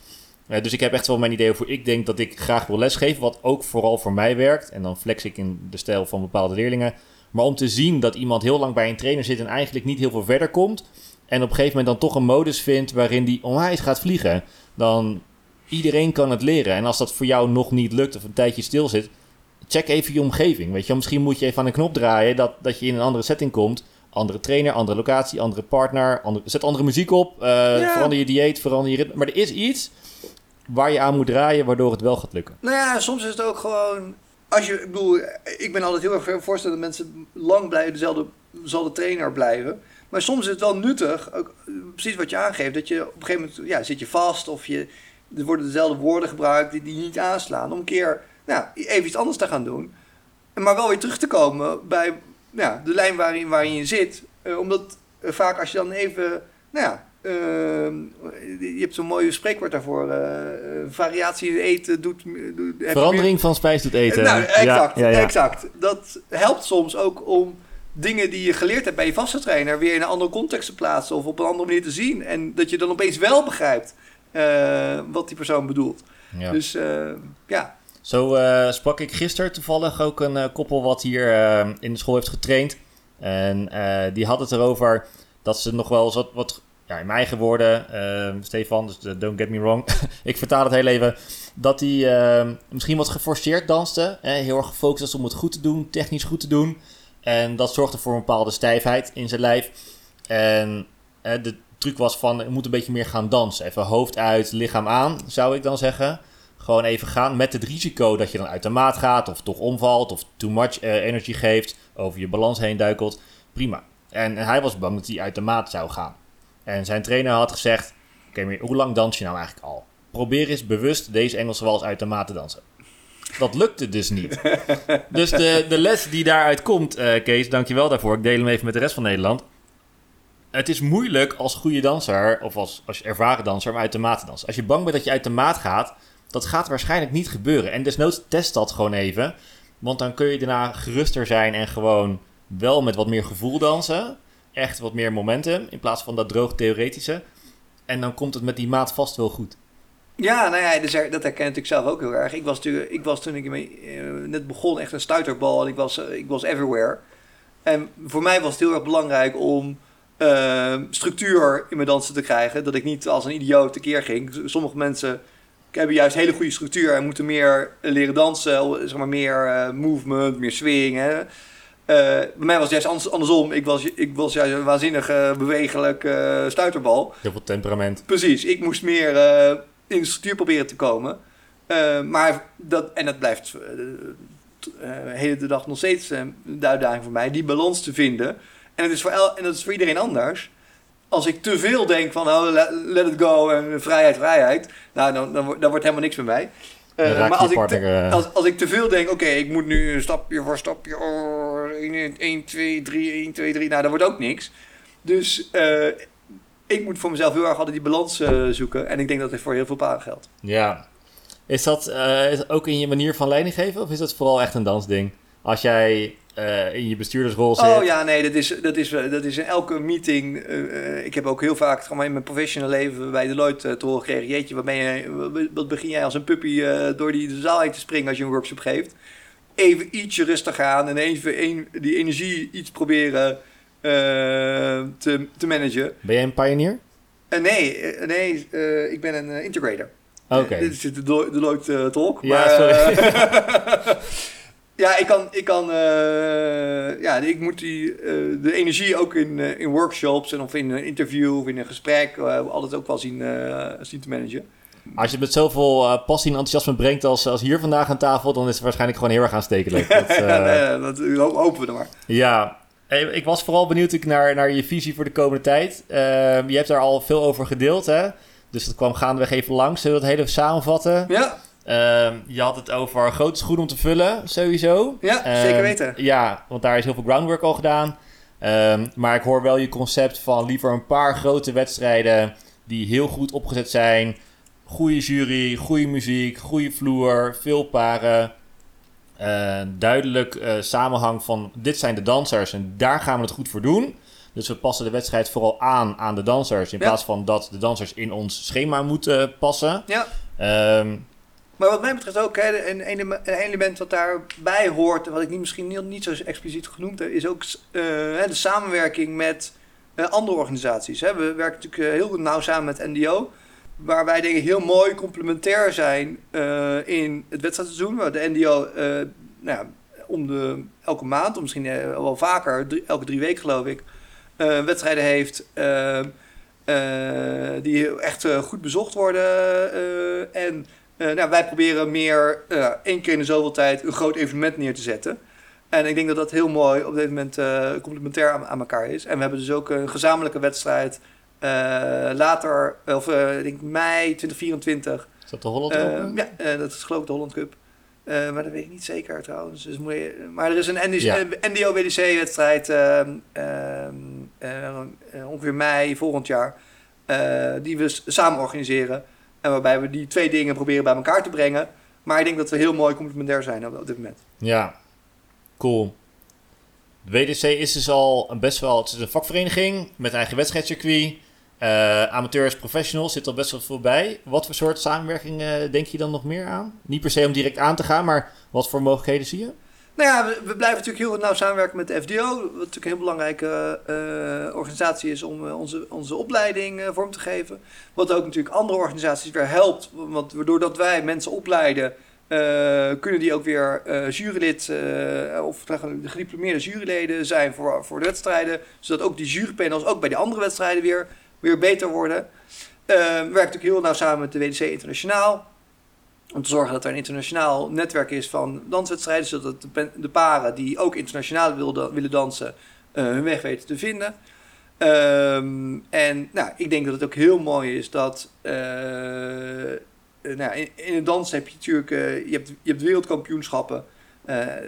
Uh, dus ik heb echt wel mijn idee over hoe ik denk dat ik graag wil lesgeven. Wat ook vooral voor mij werkt. En dan flex ik in de stijl van bepaalde leerlingen. Maar om te zien dat iemand heel lang bij een trainer zit en eigenlijk niet heel veel verder komt. En op een gegeven moment dan toch een modus vindt waarin die onwijs gaat vliegen. Dan iedereen kan het leren. En als dat voor jou nog niet lukt of een tijdje stil zit, check even je omgeving. Weet je, misschien moet je even aan een knop draaien dat, dat je in een andere setting komt. Andere trainer, andere locatie, andere partner. Andere, zet andere muziek op. Uh, Verander je dieet, verander je ritme. Maar er is iets waar je aan moet draaien waardoor het wel gaat lukken. Nou ja, soms is het ook gewoon. Als je, ik bedoel, ik ben altijd heel erg voorstellen dat mensen lang blijven, dezelfde, dezelfde trainer blijven. Maar soms is het wel nuttig, ook, precies wat je aangeeft, dat je op een gegeven moment ja, zit je vast of je, er worden dezelfde woorden gebruikt die, die niet aanslaan. Om een keer nou, even iets anders te gaan doen. Maar wel weer terug te komen bij ja, de lijn waarin, waarin je zit. Uh, omdat uh, vaak als je dan even, nou ja, uh, je hebt zo'n mooie spreekwoord daarvoor. variatie in eten doet... doet Verandering van spijs doet eten. Nou, exact, ja, ja. exact. Dat helpt soms ook om dingen die je geleerd hebt bij je vaste trainer weer in een andere context te plaatsen of op een andere manier te zien. En dat je dan opeens wel begrijpt wat die persoon bedoelt. Dus ja, zo uh, sprak ik gisteren toevallig ook een koppel wat hier in de school heeft getraind. En die had het erover dat ze nog wel eens wat, wat ja, in mijn eigen woorden, Stefan, dus don't get me wrong, ik vertaal het heel even, dat hij misschien wat geforceerd danste. heel erg gefocust was om het goed te doen, technisch goed te doen. En dat zorgde voor een bepaalde stijfheid in zijn lijf. En de truc was van, je moet een beetje meer gaan dansen. Even hoofd uit, lichaam aan, zou ik dan zeggen. Gewoon even gaan met het risico dat je dan uit de maat gaat, of toch omvalt, of too much uh, energy geeft, over je balans heen duikelt. Prima. En, en, hij was bang dat hij uit de maat zou gaan. En zijn trainer had gezegd: Oké, okay, hoe lang dans je nou eigenlijk al? Probeer eens bewust deze Engelse wals uit de maat te dansen. Dat lukte dus niet. dus de, de les die daaruit komt, uh, Kees, dankjewel daarvoor. Ik deel hem even met de rest van Nederland. Het is moeilijk als goede danser, of als, als ervaren danser, om uit de maat te dansen. Als je bang bent dat je uit de maat gaat, dat gaat waarschijnlijk niet gebeuren. En desnoods test dat gewoon even. Want dan kun je daarna geruster zijn en gewoon wel met wat meer gevoel dansen. Echt wat meer momentum in plaats van dat droog theoretische. En dan komt het met die maat vast wel goed. Ja, nou ja, dus dat herken ik zelf ook heel erg. Ik was, ik was toen ik uh, net begon echt een stuiterbal en ik was, uh, ik was everywhere. En voor mij was het heel erg belangrijk om uh, structuur in mijn dansen te krijgen. Dat ik niet als een idioot tekeer ging. Sommige mensen hebben juist hele goede structuur en moeten meer leren dansen, zeg maar meer uh, movement, meer swing. Hè. Uh, bij mij was het juist andersom. Ik was, ik was juist een waanzinnig bewegelijk stuiterbal. Heel veel temperament. Precies. Ik moest meer in de structuur proberen te komen. maar dat, en dat blijft de hele dag nog steeds een uitdaging voor mij, die balans te vinden. En, het is voor el en dat is voor iedereen anders als ik te veel denk van oh, let, it go en vrijheid, vrijheid, nou, dan, dan, dan wordt helemaal niks met mij. Uh, maar als ik, te, uh... als, als ik te veel denk, oké, ik moet nu stapje voor stapje, oh, 1, 2, 3, 1, 2, 3, nou, dat wordt ook niks. Dus uh, ik moet voor mezelf heel erg altijd die balans zoeken. En ik denk dat dit voor heel veel paren geldt. Ja. Is dat is ook in je manier van leiding geven of is dat vooral echt een dansding? Als jij uh, in je bestuurdersrol zit. Oh ja, nee, dat is, dat is, dat is in elke meeting. Uh, ik heb ook heel vaak gewoon in mijn professional leven bij Deloitte te horen gekregen. Jeetje, wat, ben je, wat begin jij als een puppy door die de zaal heen te springen als je een workshop geeft? Even ietsje rustig aan en even een, die energie iets proberen te, te managen. Ben jij een pioneer? nee, nee ik ben een integrator. Oké. dit is de Deloitte talk. Ja, maar, sorry. Ja, ik kan, ik kan, uh, ja, ik moet die, uh, de energie ook in, uh, in workshops en of in een interview of in een gesprek altijd ook wel zien, zien te managen. Als je het met zoveel passie en enthousiasme brengt als, als hier vandaag aan tafel, dan is het waarschijnlijk gewoon heel erg aanstekelijk. Dat, nee, dat hopen we dan maar. Ja, ik was vooral benieuwd naar, naar je visie voor de komende tijd. je hebt daar al veel over gedeeld, hè? Dus dat kwam gaandeweg even langs. Zullen we dat hele samenvatten? Ja. Ehm, je had het over grote schoenen om te vullen, sowieso. Ja, zeker ehm, weten. Ja, want daar is heel veel groundwork al gedaan. Ehm, maar ik hoor wel je concept van liever een paar grote wedstrijden die heel goed opgezet zijn. Goede jury, goede muziek, goede vloer, veel paren. Uh, duidelijk uh, samenhang van dit zijn de dansers en daar gaan we het goed voor doen. Dus we passen de wedstrijd vooral aan aan de dansers. In plaats van dat de dansers in ons schema moeten passen. Ja. Maar wat mij betreft ook, een, een element wat daarbij hoort, wat ik misschien niet, zo expliciet genoemd heb, is ook uh, de samenwerking met uh, andere organisaties. Hè. We werken natuurlijk heel nauw samen met NDO, waar wij dingen heel mooi complementair zijn in het wedstrijdseizoen. Waar de NDO nou ja, om de, elke maand, of misschien wel vaker, elke drie weken geloof ik, wedstrijden heeft die echt goed bezocht worden. Uh, en nou, wij proberen meer één keer in de zoveel tijd een groot evenement neer te zetten. En ik denk dat dat heel mooi op dit moment complementair aan, aan, elkaar is. En we hebben dus ook een gezamenlijke wedstrijd later, of ik denk mei 2024. Is dat de Holland Cup? ja, dat is geloof ik de Holland Cup. Uh, maar dat weet ik niet zeker trouwens. Dus moet je, maar er is een NDO-WDC-wedstrijd uh, uh, ongeveer mei volgend jaar. Eh, die we samen organiseren. En waarbij we die twee dingen proberen bij elkaar te brengen. Maar ik denk dat we heel mooi complementair zijn op, dit moment. Ja, cool. De WDC is dus al best wel... Het is een vakvereniging met eigen wedstrijdcircuit. Uh, amateurs, professionals, zit er best wel veel bij. Wat voor soort samenwerking uh, denk je dan nog meer aan? Niet per se om direct aan te gaan, maar wat voor mogelijkheden zie je? Nou ja, we, blijven natuurlijk heel nauw samenwerken met de FDO. Wat natuurlijk een heel belangrijke uh, organisatie is om onze, onze opleiding vorm te geven. Wat ook natuurlijk andere organisaties weer helpt. Want doordat wij mensen opleiden, kunnen die ook weer jurylid of gediplomeerde juryleden zijn voor, voor de wedstrijden. Zodat ook die jurypanels ook bij die andere wedstrijden weer weer beter worden. We werken natuurlijk heel nauw samen met de WDC Internationaal. Om te zorgen dat er een internationaal netwerk is van danswedstrijden. Zodat de, de paren die ook internationaal willen, dansen uh, hun weg weten te vinden. Um, en nou, ik denk dat het ook heel mooi is dat... Uh, nou, in, in het dansen heb je natuurlijk... je, hebt, je hebt wereldkampioenschappen.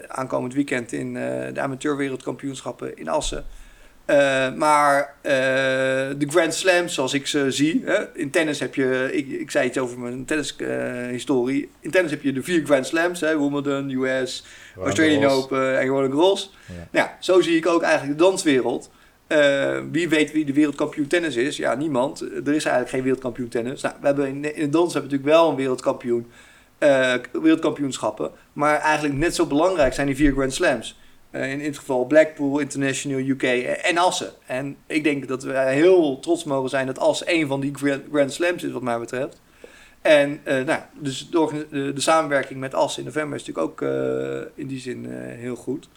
aankomend weekend in de amateurwereldkampioenschappen in Assen. Uh, maar uh, de Grand Slams, zoals ik ze zie. Hè, in tennis heb je, ik, ik zei iets over mijn tennishistorie. Uh, in tennis heb je de vier Grand Slams: hè, Wimbledon, US, Roland Australian. Open en Roland Garros. Ja. Nou, zo zie ik ook eigenlijk de danswereld. wie weet wie de wereldkampioen tennis is? Ja, niemand. Er is eigenlijk geen wereldkampioen tennis. Nou, we hebben in, in de dans hebben we natuurlijk wel een wereldkampioen, wereldkampioenschappen. Maar eigenlijk net zo belangrijk zijn die vier Grand Slams. Uh, in dit geval Blackpool, International UK en Assen. En ik denk dat we heel trots mogen zijn dat Assen een van die Grand, Slams is wat mij betreft. En uh, nou, dus de, de, samenwerking met Assen in november is natuurlijk ook uh, in die zin heel goed.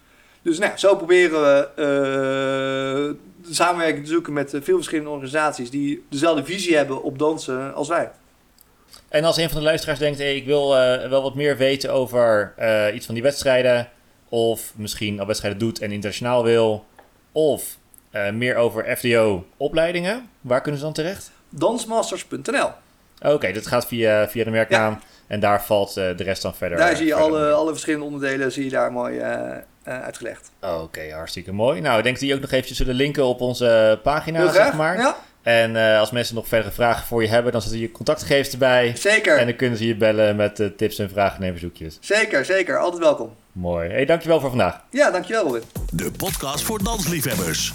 Dus nou, zo proberen we de samenwerking te zoeken met veel verschillende organisaties die dezelfde visie hebben op dansen als wij. En als een van de luisteraars denkt, ik wil wel wat meer weten over iets van die wedstrijden of misschien al wedstrijden doet en internationaal wil. Of uh, meer over FDO-opleidingen. Waar kunnen ze dan terecht? Dansmasters.nl Oké, okay, dat gaat via, via de merknaam. Ja. En daar valt uh, de rest dan verder. Daar zie je alle, alle verschillende onderdelen zie je daar mooi uh, uitgelegd. Oké, okay, hartstikke mooi. Nou, ik denk dat die ook nog eventjes zullen linken op onze pagina, zeg maar. Ja. En uh, als mensen nog verdere vragen voor je hebben, dan zetten je contactgegevens erbij. Zeker. En dan kunnen ze je bellen met uh, tips en vragen en verzoekjes. Zeker, zeker. Altijd welkom. Mooi. Hey, dankjewel voor vandaag. Ja, dankjewel Robin. De podcast voor dansliefhebbers.